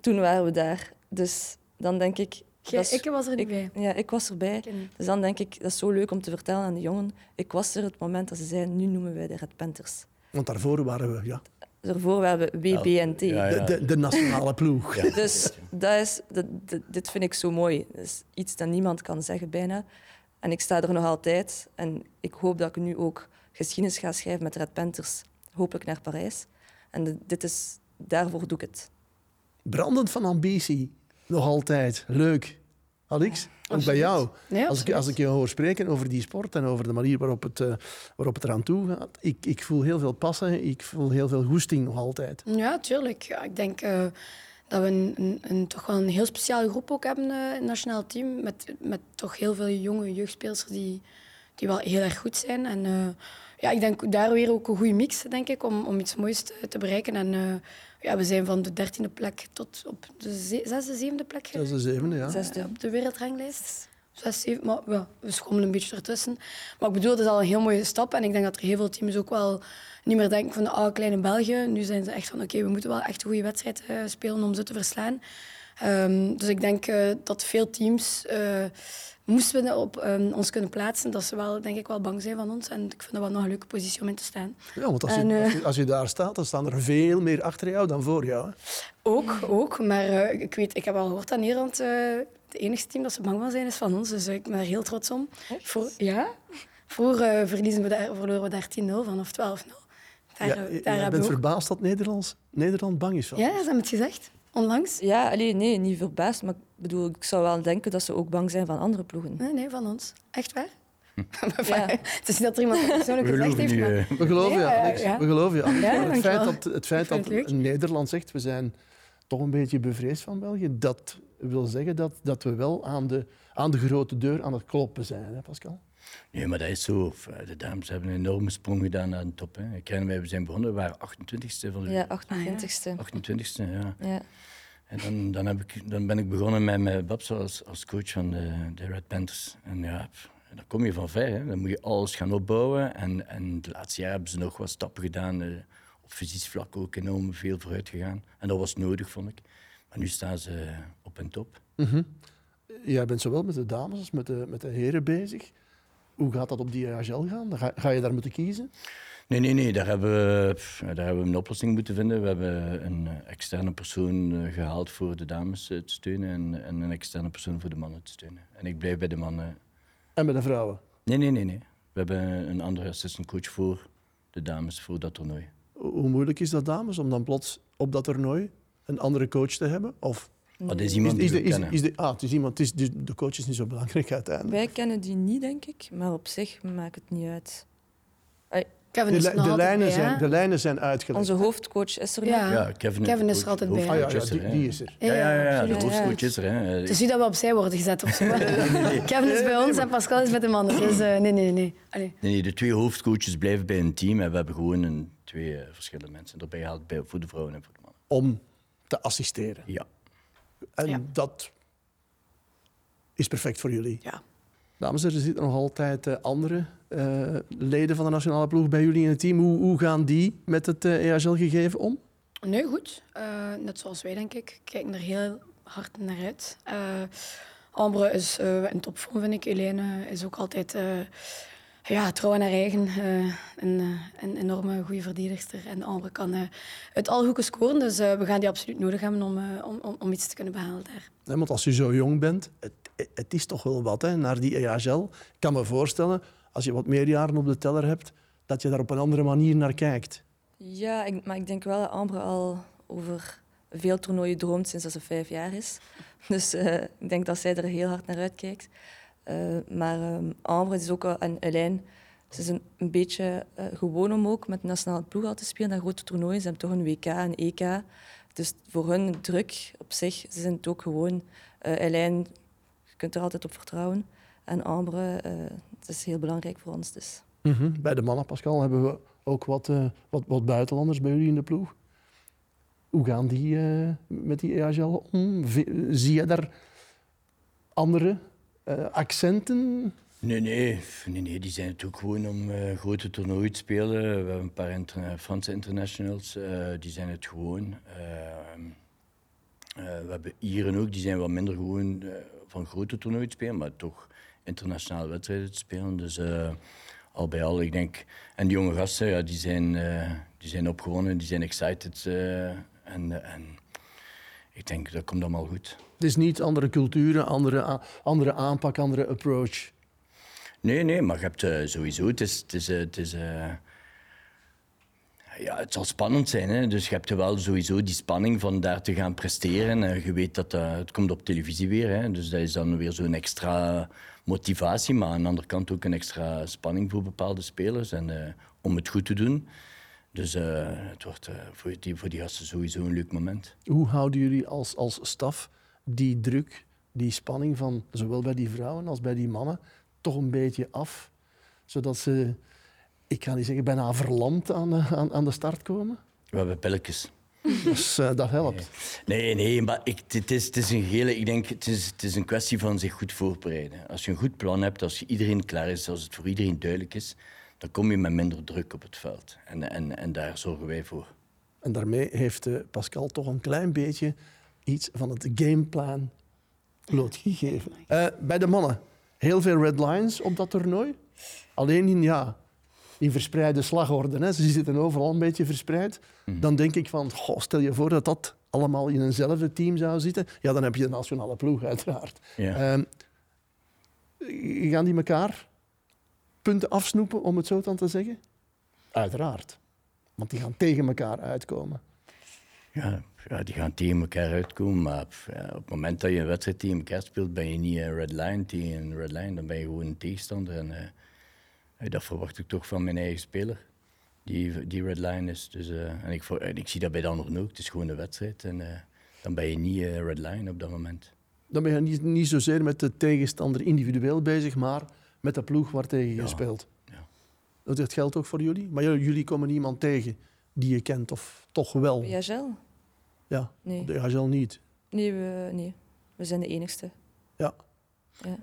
Toen waren we daar. Dus dan denk ik... Is- ik was er niet ik- bij. Ja, ik was erbij. Dus dan denk ik, dat is zo leuk om te vertellen aan de jongen. Ik was er het moment dat ze zeiden, nu noemen wij de Red Panthers. Want daarvoor waren we ja, Daarvoor hebben we WB en T. Ja, ja. De, de, de nationale ploeg. Ja. <laughs> Dus dat is, dat, dat- dit vind ik zo mooi. Dat is iets dat niemand kan zeggen bijna. En ik sta er nog altijd. En ik hoop dat ik nu ook geschiedenis ga schrijven met de Red Panthers. Hopelijk naar Parijs. En de- dit is, daarvoor doe ik het. Brandend van ambitie. Nog altijd. Leuk. Alex, ook bij jou. Nee, Als ik, als ik je hoor spreken over die sport en over de manier waarop het, eh, waarop het eraan toe gaat, ik, ik voel heel veel passen, ik voel heel veel goesting nog altijd. Ja, tuurlijk. Ja, ik denk eh, dat we een, een, een- toch wel een heel speciale groep ook hebben in het nationaal team. Met, met toch heel veel jonge jeugdspelers die, die wel heel erg goed zijn. En ja, ik denk daar weer ook een goede mix, denk ik, om, om iets moois te, te bereiken. En eh, ja, we zijn van de dertiende plek tot op de ze- zesde, zevende plek Dat is de zevende, ja. Zesde. op de wereldranglijst. Zes, zeven, maar ja, we schommelen een beetje ertussen. Maar ik bedoel, het is al een heel mooie stap. En ik denk dat er heel veel teams ook wel niet meer denken van ah, kleine België. Nu zijn ze echt van oké, we moeten wel echt een goede wedstrijd eh, spelen om ze te verslaan. Ehm, dus ik denk eh, dat veel teams, eh, moesten we op, ehm, ons kunnen plaatsen, dat ze wel, denk ik, wel bang zijn van ons. En ik vind dat wel nog een leuke positie om in te staan. Ja, want als je, En, eh, als, je, als je daar staat, dan staan er veel meer achter jou dan voor jou. Hè. Ook, ook. Maar eh, ik, weet, ik heb al gehoord dat Nederland uh, het enige team dat ze bang van zijn is van ons. Dus uh, ik ben er heel trots om. Voor, ja. Vroeger uh, verliezen we daar, verloren we daar 10-0 van of 12-0. Daar, ja, daar je bent verbaasd dat Nederlands, Nederland bang is van Ja, ze hebben het gezegd. Onlangs. Ja, alleen, nee, niet verbaasd. Maar ik bedoel, ik zou wel denken dat ze ook bang zijn van andere ploegen. Nee, nee, van ons. Echt waar? <laughs> Ja. het is niet dat er iemand persoonlijk gezegd heeft, maar... eh, We geloven je, Nee, ja, Alex. ja. We geloven je. Ja, het feit dat, het feit dat het. Nederland zegt, we zijn toch een beetje bevreesd van België, dat wil zeggen dat, dat we wel aan de, aan de grote deur aan het kloppen zijn, hè, Pascal? Nee, maar dat is zo. De dames hebben een enorme sprong gedaan naar de top. Hè. Ik herinner mij, we zijn begonnen, we waren 28ste van de Ja, 28e. 28ste, ja. Ja. En dan, dan, heb ik, dan ben ik begonnen met, met Babs als, als coach van de, de Red Panthers. En ja, dan kom je van ver. Hè. Dan moet je alles gaan opbouwen. En, en de laatste jaren hebben ze nog wat stappen gedaan. eh, op fysisch vlak ook enorm veel vooruit gegaan. En dat was nodig, vond ik. Maar nu staan ze op en top. Jij bent zowel met de dames als met de, met de heren bezig. Hoe gaat dat op die AGL gaan? Ga, ga je daar moeten kiezen? Nee, nee, nee. Daar hebben, we, daar hebben we een oplossing moeten vinden. We hebben een externe persoon eh, gehaald voor de dames eh, te steunen en, en een externe persoon voor de mannen te steunen. En ik blijf bij de mannen. En bij de vrouwen? Nee, nee, nee, nee. We hebben een andere assistant coach voor de dames voor dat toernooi. Hoe moeilijk is dat, dames, om dan plots op dat toernooi een andere coach te hebben? Of Maar dat is is, iemand is, die de, we is, kennen. is de, ah, het is iemand, het is, dus de coach is niet zo belangrijk uiteindelijk. Wij kennen die niet, denk ik. Maar op zich maakt het niet uit. Ai, Kevin De, is er de, altijd lijnen bij, hè? zijn, de lijnen zijn uitgelegd. Onze hoofdcoach is er Ja. nog. Ja, Kevin, Kevin is de er altijd bij. Ah ja, is die, is er. Ja, ja, ja, ja, de hoofdcoach is er. Hè. Het is niet dat we opzij worden gezet of zo. <laughs> Kevin is bij ons en Pascal is met de mannen. Dus eh, nee, nee, nee. Allee. Nee, nee, de twee hoofdcoaches blijven bij een team en we hebben gewoon een, twee eh, verschillende mensen erbij gehaald bij, voor de vrouwen en voor de mannen. Om te assisteren. Ja. En Ja. dat is perfect voor jullie. Ja. Dames, er zitten nog altijd eh, andere eh, leden van de nationale ploeg bij jullie in het team. Hoe, hoe gaan die met het eh EHL-gegeven om? Nee, goed. Eh, net zoals wij, denk ik. Kijken er heel hard naar uit. Eh Ambre is eh, in topvorm, vind ik. Helene is ook altijd eh, ja, trouw aan haar eigen. eh, een, eh, een enorme goede verdedigster. En Ambre kan eh, uit alle hoeken scoren. Dus eh, we gaan die absoluut nodig hebben om, om, om, om iets te kunnen behalen daar. Want als je zo jong bent, het, het is toch wel wat hè, naar die EHL. Ik kan me voorstellen, als je wat meer jaren op de teller hebt, dat je daar op een andere manier naar kijkt. Ja, ik, maar ik denk wel dat Ambre al over veel toernooien droomt sinds dat ze vijf jaar is. Dus eh, ik denk dat zij er heel hard naar uitkijkt. Eh, maar ehm Ambre is ook al een lijn. Ze is een, beetje eh, gewoon om ook met de nationale ploeg al te spelen. naar grote toernooien. Ze hebben toch een WK, een EK. Dus voor hun druk op zich, ze zijn het ook gewoon. Eh Elijn, je kunt er altijd op vertrouwen. En Ambre, eh, het is heel belangrijk voor ons. Dus. Bij de mannen, Pascal, hebben we ook wat, eh, wat, wat buitenlanders bij jullie in de ploeg. Hoe gaan die eh, met die EHL om? Zie je daar andere eh, accenten? Nee, nee, nee, nee, die zijn ook gewoon om eh, grote toernooien te spelen. We hebben een paar interna- Franse internationals, eh, die zijn het gewoon. Ehm, eh, we hebben Ieren ook, die zijn wat minder gewoon eh, van grote toernooien te spelen, maar toch internationale wedstrijden te spelen. Dus eh, al bij al, ik denk... En die jonge gasten, ja, die, zijn, eh, die zijn opgewonden, die zijn excited. eh, en, en ik denk dat komt allemaal goed. Het is niet andere culturen, andere, andere aanpak, andere approach. Nee, nee, maar je hebt eh, sowieso. Het is. Het, is, eh, het, is eh, ja, het zal spannend zijn. Hè? Dus je hebt wel sowieso die spanning van daar te gaan presteren. En je weet dat het komt op televisie weer. Hè? Dus dat is dan weer zo'n extra motivatie. Maar aan de andere kant ook een extra spanning voor bepaalde spelers. En, om het goed te doen. Dus eh, het wordt eh, voor, die, voor die gasten sowieso een leuk moment. Hoe houden jullie als, als staf die druk, die spanning van zowel bij die vrouwen als bij die mannen toch een beetje af? Zodat ze, ik ga niet zeggen bijna verlamd aan, de- aan, aan de start komen? We hebben pilletjes. Dus eh, dat helpt. Nee, nee, maar ik, het, is, het is een gele, ik denk, het is, het is een kwestie van zich goed voorbereiden. Als je een goed plan hebt, als je iedereen klaar is, als het voor iedereen duidelijk is, dan kom je met minder druk op het veld. En, en, en daar zorgen wij voor. En daarmee heeft eh, Pascal toch een klein beetje iets van het gameplan blootgegeven. Eh, bij de mannen, heel veel red lines op dat toernooi. Alleen in, ja, in verspreide slagorden. Hè. Ze zitten overal een beetje verspreid. Dan denk ik van, goh, stel je voor dat dat allemaal in eenzelfde team zou zitten. Ja, dan heb je de nationale ploeg uiteraard. Ja. Ehm, gaan die elkaar punten afsnoepen, om het zo dan te zeggen? Uiteraard. Want die gaan tegen elkaar uitkomen. Ja, ja, die gaan tegen elkaar uitkomen, maar ja, op het moment dat je een wedstrijd tegen elkaar speelt, ben je niet een red line tegen een red line, dan ben je gewoon een tegenstander. En eh, dat verwacht ik toch van mijn eigen speler, die, die red line is. Dus, eh, en, ik, en ik zie dat bij de anderen ook, het is gewoon een wedstrijd en eh, dan ben je niet red line op dat moment. Dan ben je niet, niet zozeer met de tegenstander individueel bezig, maar met de ploeg waar tegen je Ja, speelt. ja. Dat geldt ook voor jullie. Maar jullie komen niemand tegen die je kent, of toch wel? Jagel? Ja, Nee. de Hazel niet. Nee, we, nee, we zijn de enigste. Ja. Ja.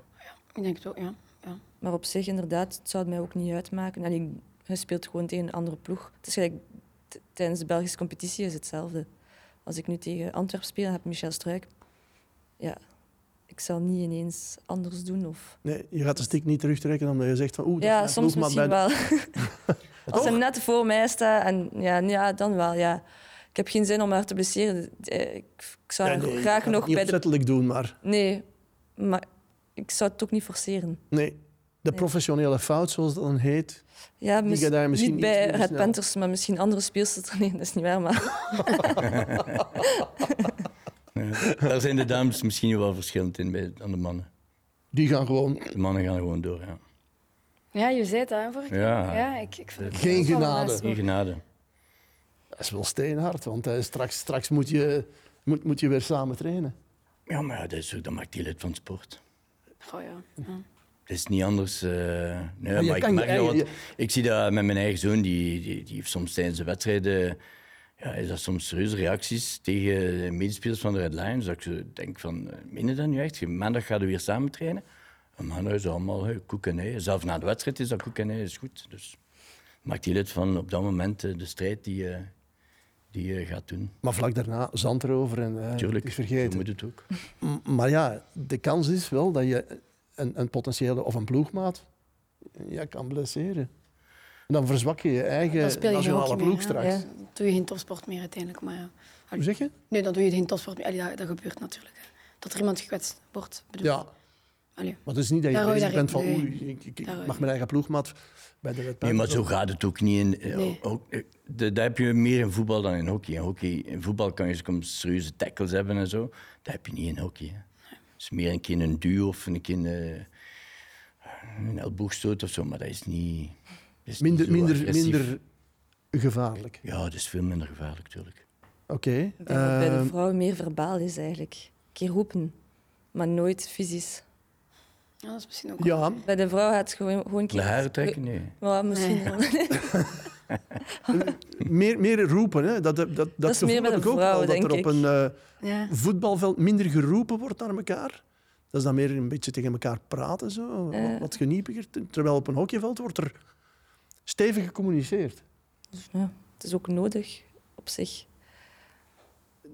Ik denk het ook, ja. ja. Maar op zich, inderdaad, het zou het mij ook niet uitmaken. En ik, je speelt gewoon tegen een andere ploeg. Het is gelijk, tijdens de Belgische competitie is hetzelfde. Als ik nu tegen Antwerpen speel en heb Michel Struik, ja, ik zal niet ineens anders doen. Of... Nee, je gaat de stick niet terugtrekken omdat je zegt van... Oeh, dat is Ja, mijn soms maar misschien bij wel. <laughs> Als hij net voor mij staat, en ja, ja, dan wel, ja. Ik heb geen zin om haar te blesseren. Eh, Ik, ik zou Ja, nee, graag nog niet bij de... opzettelijk doen, maar... Nee, maar ik zou het ook niet forceren. Nee, de professionele fout, zoals dat dan heet. Ja, mis- daar misschien niet bij Red. Panthers, maar misschien andere speelsters. <laughs> Nee, dat is niet waar, maar... <laughs> Daar zijn de dames misschien wel verschillend in bij, dan de mannen. Die gaan gewoon De mannen gaan gewoon door, ja. Ja, je zei het vorige keer. Ja. ja ik, ik Geen genade. Geen genade. Dat is wel steenhard, want eh, straks, straks moet, je, moet, moet je weer samen trainen. Ja, maar ja, dat, is, dat maakt deel uit van het sport. Oh, ja. Ja. Het is niet anders. eh, nee, maar ik, merk eigen- want ik zie dat met mijn eigen zoon, die, die, die heeft soms tijdens de wedstrijden ja, is dat soms serieuze reacties tegen de medespelers van de Red Lions. Dat ik denk van, eh, meen je dat nu echt? Maandag gaan we weer samen trainen. En maandag is allemaal hey, koek en ei. Zelfs na de wedstrijd is dat koek en ei, is goed. Dus maakt deel uit van op dat moment eh, de strijd die je die je gaat doen. Maar vlak daarna zand erover en eh, Tuurlijk, het is zo vergeten. moet het ook. M- Maar ja, de kans is wel dat je een, een potentiële of een ploegmaat ja, kan blesseren. En dan verzwak je je Dan eigen speel je nationale ploeg meer, straks. ja. Dan doe je geen topsport meer uiteindelijk. Maar ja. Hoe zeg je? Nee, dan doe je geen topsport meer. Allee, dat, dat gebeurt natuurlijk. hè. Dat er iemand gekwetst wordt. Bedoel. Ja, Allee. maar het is niet dat je Daar bezig bent van oei, ik, ik- Daar mag mijn eigen ploegmaat bij de Red Nee, maar zo gaat het ook niet in. eh, Nee. Ook, eh, de, dat heb je meer in voetbal dan in hockey. In, hockey, in voetbal kan je soms serieuze tackles hebben en zo. Dat heb je niet in hockey. Hè. Het is meer een keer een duw of een keer een, een elleboogstoot of zo, maar dat is niet. Minder, minder, minder gevaarlijk. Ja, dat is veel minder gevaarlijk, natuurlijk. Oké. Het bij de ehm, vrouwen meer verbaal is eigenlijk. Een keer roepen, maar nooit fysisch. Ja, dat is misschien ook ja, Bij de vrouw gaat het gewoon, gewoon een De keer... haren trekken? Nee. <laughs> Ja, misschien Nee. wel. <laughs> meer, meer roepen. Hè. Dat, dat, dat, dat is meer bij de ik ook wel, vrouwen, dat er denk op een eh, Ja. voetbalveld minder geroepen wordt naar elkaar. Dat is dan meer een beetje tegen elkaar praten, zo, Eh. wat, wat geniepiger. Terwijl op een hockeyveld wordt er stevig gecommuniceerd. Dus, ja, het is ook nodig op zich.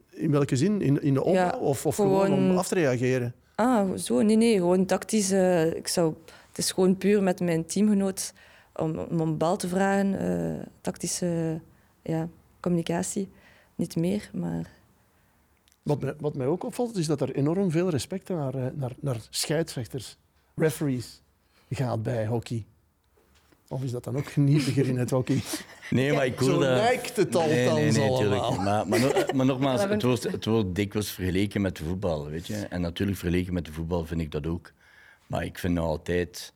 In welke zin? In, in de opbouw Ja, of, of gewoon... gewoon- om af te reageren? Ah, zo? Nee, nee, gewoon tactisch. eh, ik zou, het is gewoon puur met mijn teamgenoot om, om een bal te vragen, eh, tactische ja, communicatie. Niet meer, maar... Wat mij, wat mij ook opvalt, is dat er enorm veel respect naar, eh, naar, naar scheidsrechters, referees, gaat bij hockey. Of is dat dan ook genietiger in het hockey? Nee, maar ik Zo hoorde... lijkt het althans nee, nee, nee, allemaal. Maar, maar, no- maar nogmaals, het wordt, het wordt dikwijls vergeleken met de voetbal, weet je. En natuurlijk vergeleken met de voetbal vind ik dat ook. Maar ik vind nou altijd...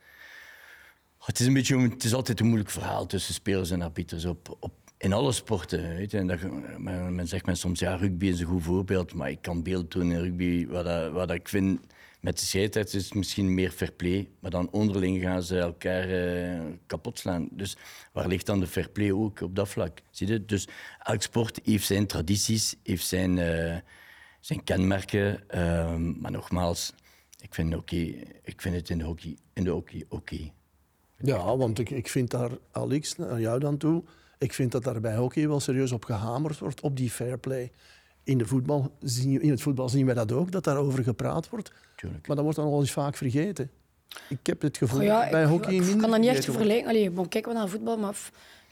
Het is, een beetje, het is altijd een moeilijk verhaal tussen spelers en arbiters op, op, in alle sporten. Weet je. En dat, men, men zegt men soms, ja, rugby is een goed voorbeeld, maar ik kan beeld doen in rugby. Wat, dat, wat dat ik vind met de scheidsrechters is het misschien meer fair play, maar dan onderling gaan ze elkaar eh, kapot slaan. Dus waar ligt dan de fair play ook op dat vlak? Zie je? Dus elk sport heeft zijn tradities, heeft zijn, eh, zijn kenmerken. Ehm, maar nogmaals, ik vind, oké, ik vind het in de hockey, in de hockey oké. Ja, want ik, ik vind daar, Alex, naar jou dan toe, ik vind dat daar bij hockey wel serieus op gehamerd wordt, op die fair play. In, de voetbal in het voetbal zien wij dat ook, dat daarover gepraat wordt. Tuurlijk. Maar dat wordt dan al eens vaak vergeten. Ik heb het gevoel Oh ja, bij ik, hockey ik minder kan dat niet echt vergelijken. Allee, bon, kijk wel naar voetbal, maar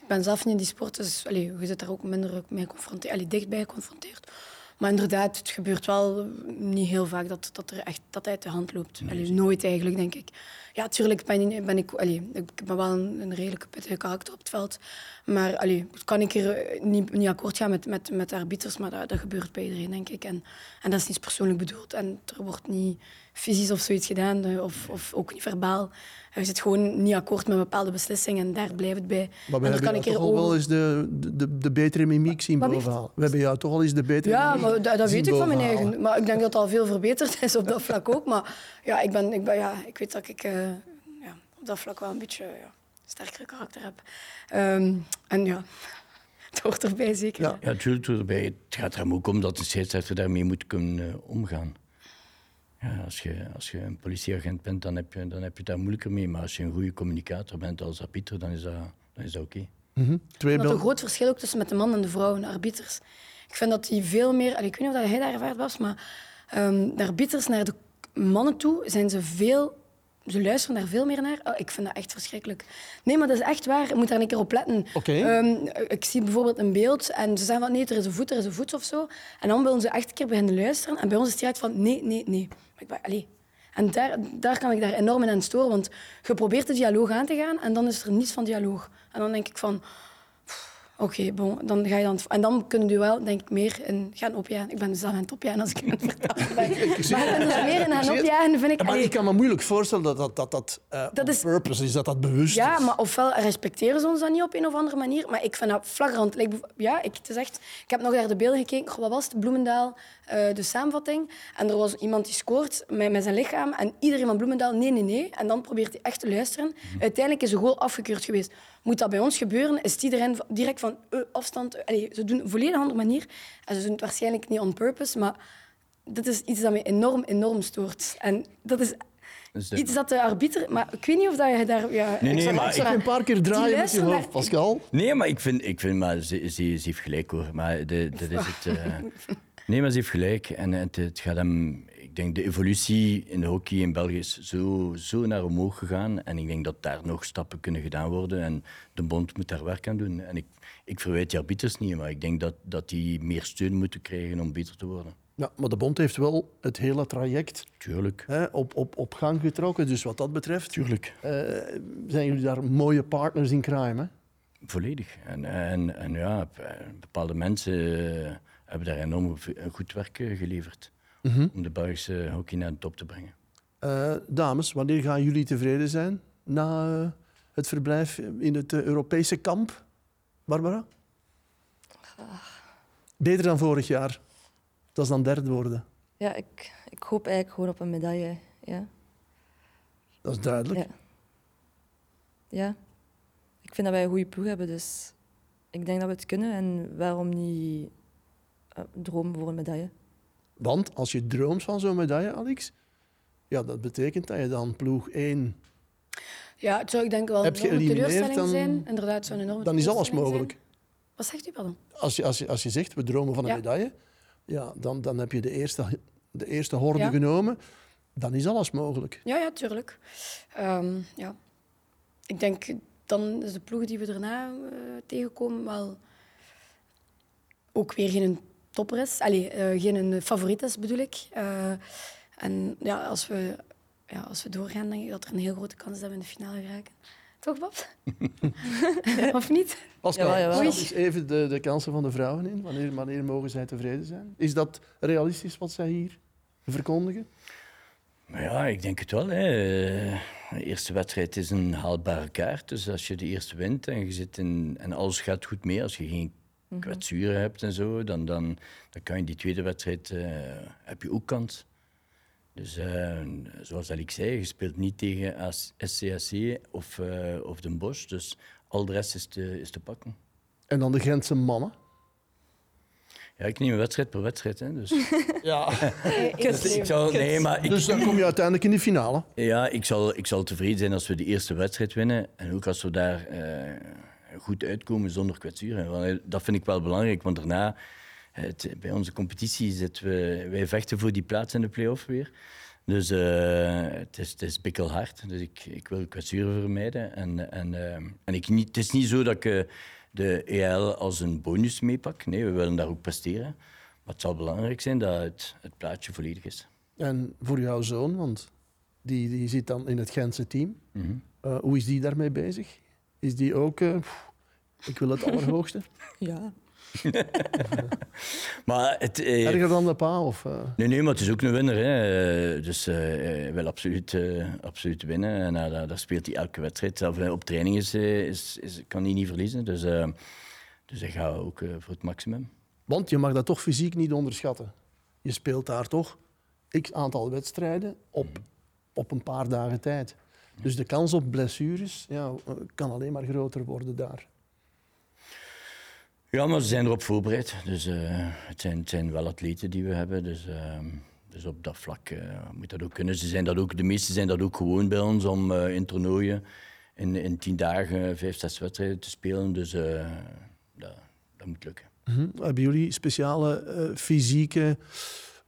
ik ben zelf niet in die sport, dus allee, je zit daar ook minder mee geconfronteerd, allee, dichtbij geconfronteerd. Maar inderdaad, het gebeurt wel niet heel vaak dat, dat er echt dat uit de hand loopt. Allee, nooit eigenlijk, denk ik. Ja, natuurlijk ben, ik- ben ik, allee, ik ben wel een, een redelijke pittige karakter op het veld. Maar allee, kan ik er niet, niet akkoord gaan met, met, met de arbiters, maar dat, dat gebeurt bij iedereen, denk ik. En, en dat is niet persoonlijk bedoeld. En er wordt niet fysisch of zoiets gedaan, eh, of, of ook niet verbaal. Je zit gewoon niet akkoord met bepaalde beslissingen en daar blijft het bij. Maar we en hebben toch al wel eens de, de, de betere mimiek zien bovenhalen. We hebben jou toch al eens de betere Ja, mimiek maar dat, dat weet ik van mijn eigen. Maar ik denk dat het al veel verbeterd is op dat vlak ook. Maar ja, ik, ben, ik, ben, ja, ik weet dat ik eh, ja, op dat vlak wel een beetje ja, sterkere karakter heb. Ehm, en ja, <laughs> het hoort erbij zeker. Ja. Ja, natuurlijk hoort erbij. Het gaat er ook om dat de scheidsrechter daarmee moet kunnen eh, omgaan. Ja, als, je, als je een politieagent bent, dan heb, je, dan heb je het daar moeilijker mee. Maar als je een goede communicator bent als arbiter, dan is dat, dan is dat oké. Mhm. Twee Dat er Bel- een groot verschil ook tussen met de man en de vrouw, de arbiters. Ik vind dat die veel meer... ik weet niet of jij daar ervaard was, maar ehm, de arbiters naar de mannen toe zijn ze veel... Ze luisteren daar veel meer naar. Oh, ik vind dat echt verschrikkelijk. Nee, maar dat is echt waar. Je moet daar een keer op letten. Ehm, ik zie bijvoorbeeld een beeld en ze zeggen van nee, er is een voet, er is een voet of zo. En dan willen ze echt een keer beginnen luisteren. En bij ons is het direct van nee, nee, nee. Maar ik ben, allee. En daar, daar kan ik daar enorm in aan storen, want je probeert de dialoog aan te gaan en dan is er niets van dialoog. En dan denk ik van, Oké, dan ga je dan... En dan kunnen jullie wel, denk ik, meer in gaan opjagen. Ik ben dus zelf aan het opjagen als ik aan het vertellen ben. Maar dus meer in gaan opjagen, vind ik... Maar ik kan me moeilijk voorstellen dat dat, dat, dat, eh, purpose is, dat dat bewust Ja, is. maar ofwel respecteren ze ons dan niet op een of andere manier. Maar ik vind dat flagrant. Ja, ik, het ik heb nog naar de beelden gekeken. Wat was het? Bloemendaal, eh, de samenvatting. En er was iemand die scoort met, met zijn lichaam. En iedereen van Bloemendaal, nee, nee, nee. En dan probeert hij echt te luisteren. Uiteindelijk is de goal afgekeurd geweest. Moet dat bij ons gebeuren, is iedereen direct van eh, afstand. eh, allee, ze doen het op een volledig andere manier. En ze doen het waarschijnlijk niet on purpose, maar dat is iets dat me enorm, enorm stoort. En dat is Dus de- iets dat de arbiter... Maar ik weet niet of dat je daar... Ja, Nee, nee, zou- maar Ik een paar keer draaien met je hoofd, naar- Pascal. Nee, maar ik vind, ik vind maar ze, ze, ze heeft gelijk hoor. Maar de, dat is het. eh, <laughs> nee, maar ze heeft gelijk. En het, het gaat hem. Ik denk de evolutie in de hockey in België is zo, zo naar omhoog gegaan. En ik denk dat daar nog stappen kunnen gedaan worden. En de bond moet daar werk aan doen. En ik, ik verwijt die arbiters niet, maar ik denk dat, dat die meer steun moeten krijgen om beter te worden. Ja, maar de bond heeft wel het hele traject Tuurlijk. hè, op, op, op gang getrokken. Dus wat dat betreft Tuurlijk. eh, zijn jullie daar mooie partners in crime. Hè? Volledig. En, en, en ja, bepaalde mensen eh, hebben daar enorm v- goed werk geleverd. Om de Belgische hockey naar de top te brengen. Eh, dames, wanneer gaan jullie tevreden zijn na eh, het verblijf in het eh, Europese kamp? Barbara? Beter dan vorig jaar. Dat is dan derde worden. Ja, ik, ik hoop eigenlijk gewoon op een medaille. Ja. Dat is duidelijk. Ja. ja. Ik vind dat wij een goede ploeg hebben, dus ik denk dat we het kunnen. En waarom niet dromen voor een medaille? Want als je droomt van zo'n medaille, Alex, ja, dat betekent dat je dan ploeg 1, Ja, het zou ik denk wel een enorme teleurstelling dan- zijn. Inderdaad, enorme dan is alles zijn. mogelijk. Wat zegt u, pardon? Als je, als, je, als je zegt, we dromen van een Ja. medaille, ja, dan, dan heb je de eerste, de eerste horde Ja. genomen. Dan is alles mogelijk. Ja, ja, tuurlijk. Ehm, ja. Ik denk, dan is de ploeg die we daarna eh, tegenkomen wel ook weer geen topper is. Allee, uh, geen favoriet is, bedoel ik. Uh, en ja, als we, ja, als we doorgaan, denk ik dat er een heel grote kans is dat we in de finale geraken. Toch, Bob? <laughs> of niet? Pascal, ja, ja, eens even de, de kansen van de vrouwen in. Wanneer, wanneer mogen zij tevreden zijn? Is dat realistisch wat zij hier verkondigen? Ja, ik denk het wel. Hè. De eerste wedstrijd is een haalbare kaart. Dus als je de eerste wint en, je zit in, en alles gaat goed mee, als je geen mhm. kwetsuren hebt en zo, dan, dan, dan kan je die tweede wedstrijd uh, heb je ook kans. Dus uh, zoals ik zei, je speelt niet tegen SCAC of, uh, of Den Bosch. Dus al de rest is te, is te pakken. En dan de Gentse mannen? Ja, ik neem een wedstrijd per wedstrijd. Hè, dus. <laughs> ja. <laughs> dus, ik zal, nee, maar ik, dus dan kom je uiteindelijk in de finale? Ja, ik zal, ik zal tevreden zijn als we de eerste wedstrijd winnen. En ook als we daar uh, goed uitkomen zonder kwetsuren. Dat vind ik wel belangrijk, want daarna het, bij onze competitie zitten we, wij vechten voor die plaats in de play-off weer. Dus uh, het, is, het is bikkelhard. Dus ik, ik wil kwetsuren vermijden. En, en, uh, en ik niet, het is niet zo dat ik uh, de EL als een bonus meepak. Nee, we willen daar ook presteren. Maar het zal belangrijk zijn dat het, het plaatje volledig is. En voor jouw zoon, want die, die zit dan in het Gentse team. Mm -hmm. hoe is die daarmee bezig? Is die ook... ik wil het <laughs> allerhoogste? ja, <laughs> maar het, eh, Erger dan de pa? Of, uh... Nee, nee, maar het is ook een winnaar. Hè. Dus uh, hij wil absoluut, uh, absoluut winnen. En uh, daar, daar, speelt hij elke wedstrijd. Zelfs op training is, is, is, kan hij niet verliezen. Dus, dus hij gaat ook voor het maximum. Want je mag dat toch fysiek niet onderschatten. Je speelt daar toch x aantal wedstrijden op, op een paar dagen tijd. Dus de kans op blessures ja, kan alleen maar groter worden daar. Ja, maar ze zijn erop voorbereid. Dus, uh, het, zijn, het, zijn, wel atleten die we hebben. Dus, uh, dus op dat vlak uh, moet dat ook kunnen. Ze zijn dat ook, de meesten zijn dat ook gewoon bij ons om in toernooien in, in tien dagen vijf, zes wedstrijden te spelen. Dus dat, dat, moet lukken. Mm Hebben jullie speciale fysieke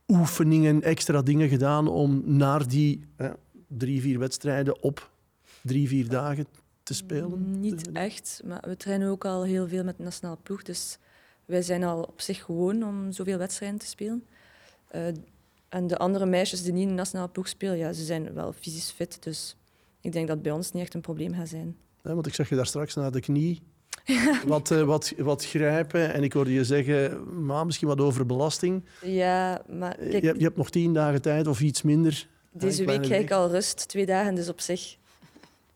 oefeningen, extra dingen gedaan om naar die drie, vier wedstrijden op drie, vier dagen te spelen? Niet echt, maar we trainen ook al heel veel met de nationale ploeg. Dus wij zijn al op zich gewoon om zoveel wedstrijden te spelen. Uh, en de andere meisjes die niet in de nationale ploeg spelen, ja, ze zijn wel fysisch fit. Dus ik denk dat bij ons niet echt een probleem gaat zijn. Ja, want ik zag je daar straks naar de knie <laughs> wat, uh, wat, wat grijpen. En ik hoorde je zeggen, maar misschien wat over belasting. Ja, maar... Kijk, je, je, hebt nog tien dagen tijd of iets minder. Deze week krijg ik al rust, twee dagen. Dus op zich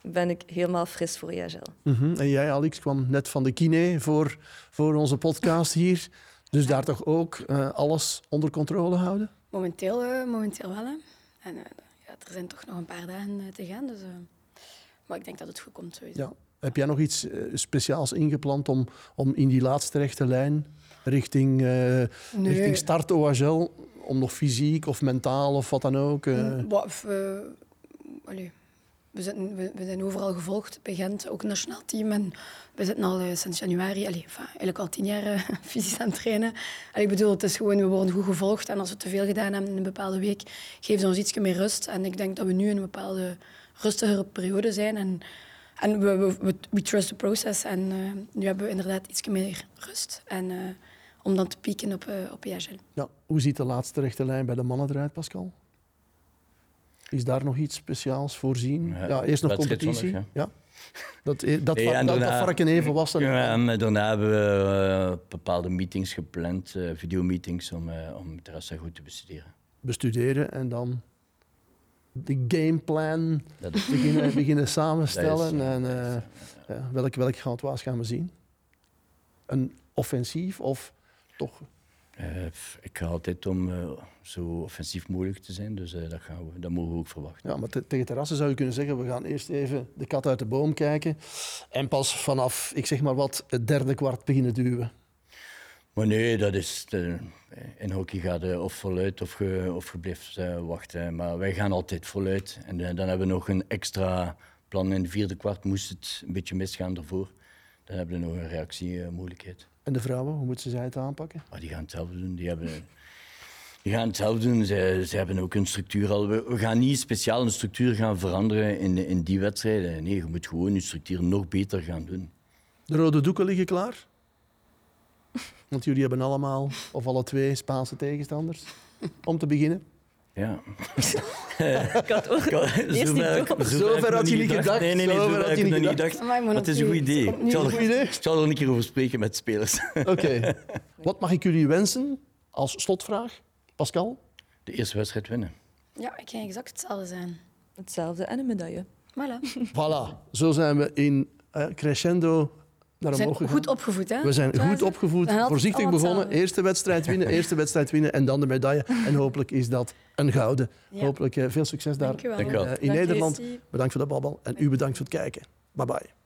ben ik helemaal fris voor EHL. Mm En jij, Alex, kwam net van de kine voor, voor onze podcast hier. Dus daar toch ook uh, alles onder controle houden? Momenteel, uh, momenteel wel. Hè. En uh, ja, er zijn toch nog een paar dagen te gaan. Dus, maar ik denk dat het goed komt sowieso. Ja. Heb jij nog iets speciaals ingepland om, om in die laatste rechte lijn richting, nee. richting start OHL, om nog fysiek of mentaal of wat dan ook? Mm, allee, we, zitten, we, we, zijn overal gevolgd bij Gent, ook nationaal team. En we zitten al uh, sinds januari, allee, enfin, eigenlijk al tien jaar <laughs> uh, fysisch aan het trainen. Allee, ik bedoel, het is gewoon, we worden goed gevolgd. En als we te veel gedaan hebben in een bepaalde week, geven ze ons iets meer rust. En ik denk dat we nu in een bepaalde rustigere periode zijn. En, en we, we, we trust the process. En uh, nu hebben we inderdaad iets meer rust. En, om dan te pieken op, op EHL. Ja, hoe ziet de laatste rechte lijn bij de mannen eruit, Pascal? Is daar nog iets speciaals voorzien? Ja, ja eerst nog competitie. ja. Dat, e- dat, nee, dat, dat varken even was. Ja, en daarna hebben we uh, bepaalde meetings gepland, uh, videomeetings, om, uh, om het rest goed te bestuderen. Bestuderen en dan de gameplan beginnen, <laughs> beginnen samenstellen. Is, en ja, welk, welk was gaan we zien? Een offensief of toch uh, ik ga altijd om uh, zo offensief mogelijk te zijn, dus uh, dat, gaan we, dat mogen we ook verwachten. Ja, maar tegen terrassen zou je kunnen zeggen, we gaan eerst even de kat uit de boom kijken en pas vanaf, ik zeg maar wat, het derde kwart beginnen duwen. Maar nee, dat is... In hockey gaat je of voluit of je, of je blijft wachten. Maar wij gaan altijd voluit. En dan hebben we nog een extra plan. In het vierde kwart moest het een beetje misgaan daarvoor. Dan hebben we nog een reactiemogelijkheid. En de vrouwen, hoe moeten zij het aanpakken? Oh, die gaan het zelf doen. Die, hebben, die gaan het zelf doen. Ze, ze hebben ook een structuur al. We, gaan niet speciaal een structuur gaan veranderen in, in die wedstrijden. Nee, je moet gewoon je structuur nog beter gaan doen. De rode doeken liggen klaar? Want jullie hebben allemaal, of alle twee, Spaanse tegenstanders. Om te beginnen. Ja. <laughs> Ik had ook eerst niet door. zover had je niet gedacht. Nee, nee, nee, Zover had je niet gedacht. Amai, maar Maar het is een goed idee. Ik zal, Goed idee. ik zal er een keer over spreken met spelers. <laughs> Oké. Wat mag ik jullie wensen als slotvraag? Pascal? De eerste wedstrijd winnen. Ja, ik ga exact hetzelfde zijn. Hetzelfde en een medaille. Voilà. Voilà. Zo zijn we in eh, crescendo naar We zijn omhoog gegaan. goed opgevoed, hè? We zijn goed opgevoed, voorzichtig begonnen. Eerste wedstrijd winnen, <laughs> eerste wedstrijd winnen en dan de medaille. En hopelijk is dat een gouden. Ja. Hopelijk eh, veel succes daar Dank eh, in Dank. Nederland. Bedankt voor de babbel en u bedankt voor het kijken. Bye bye.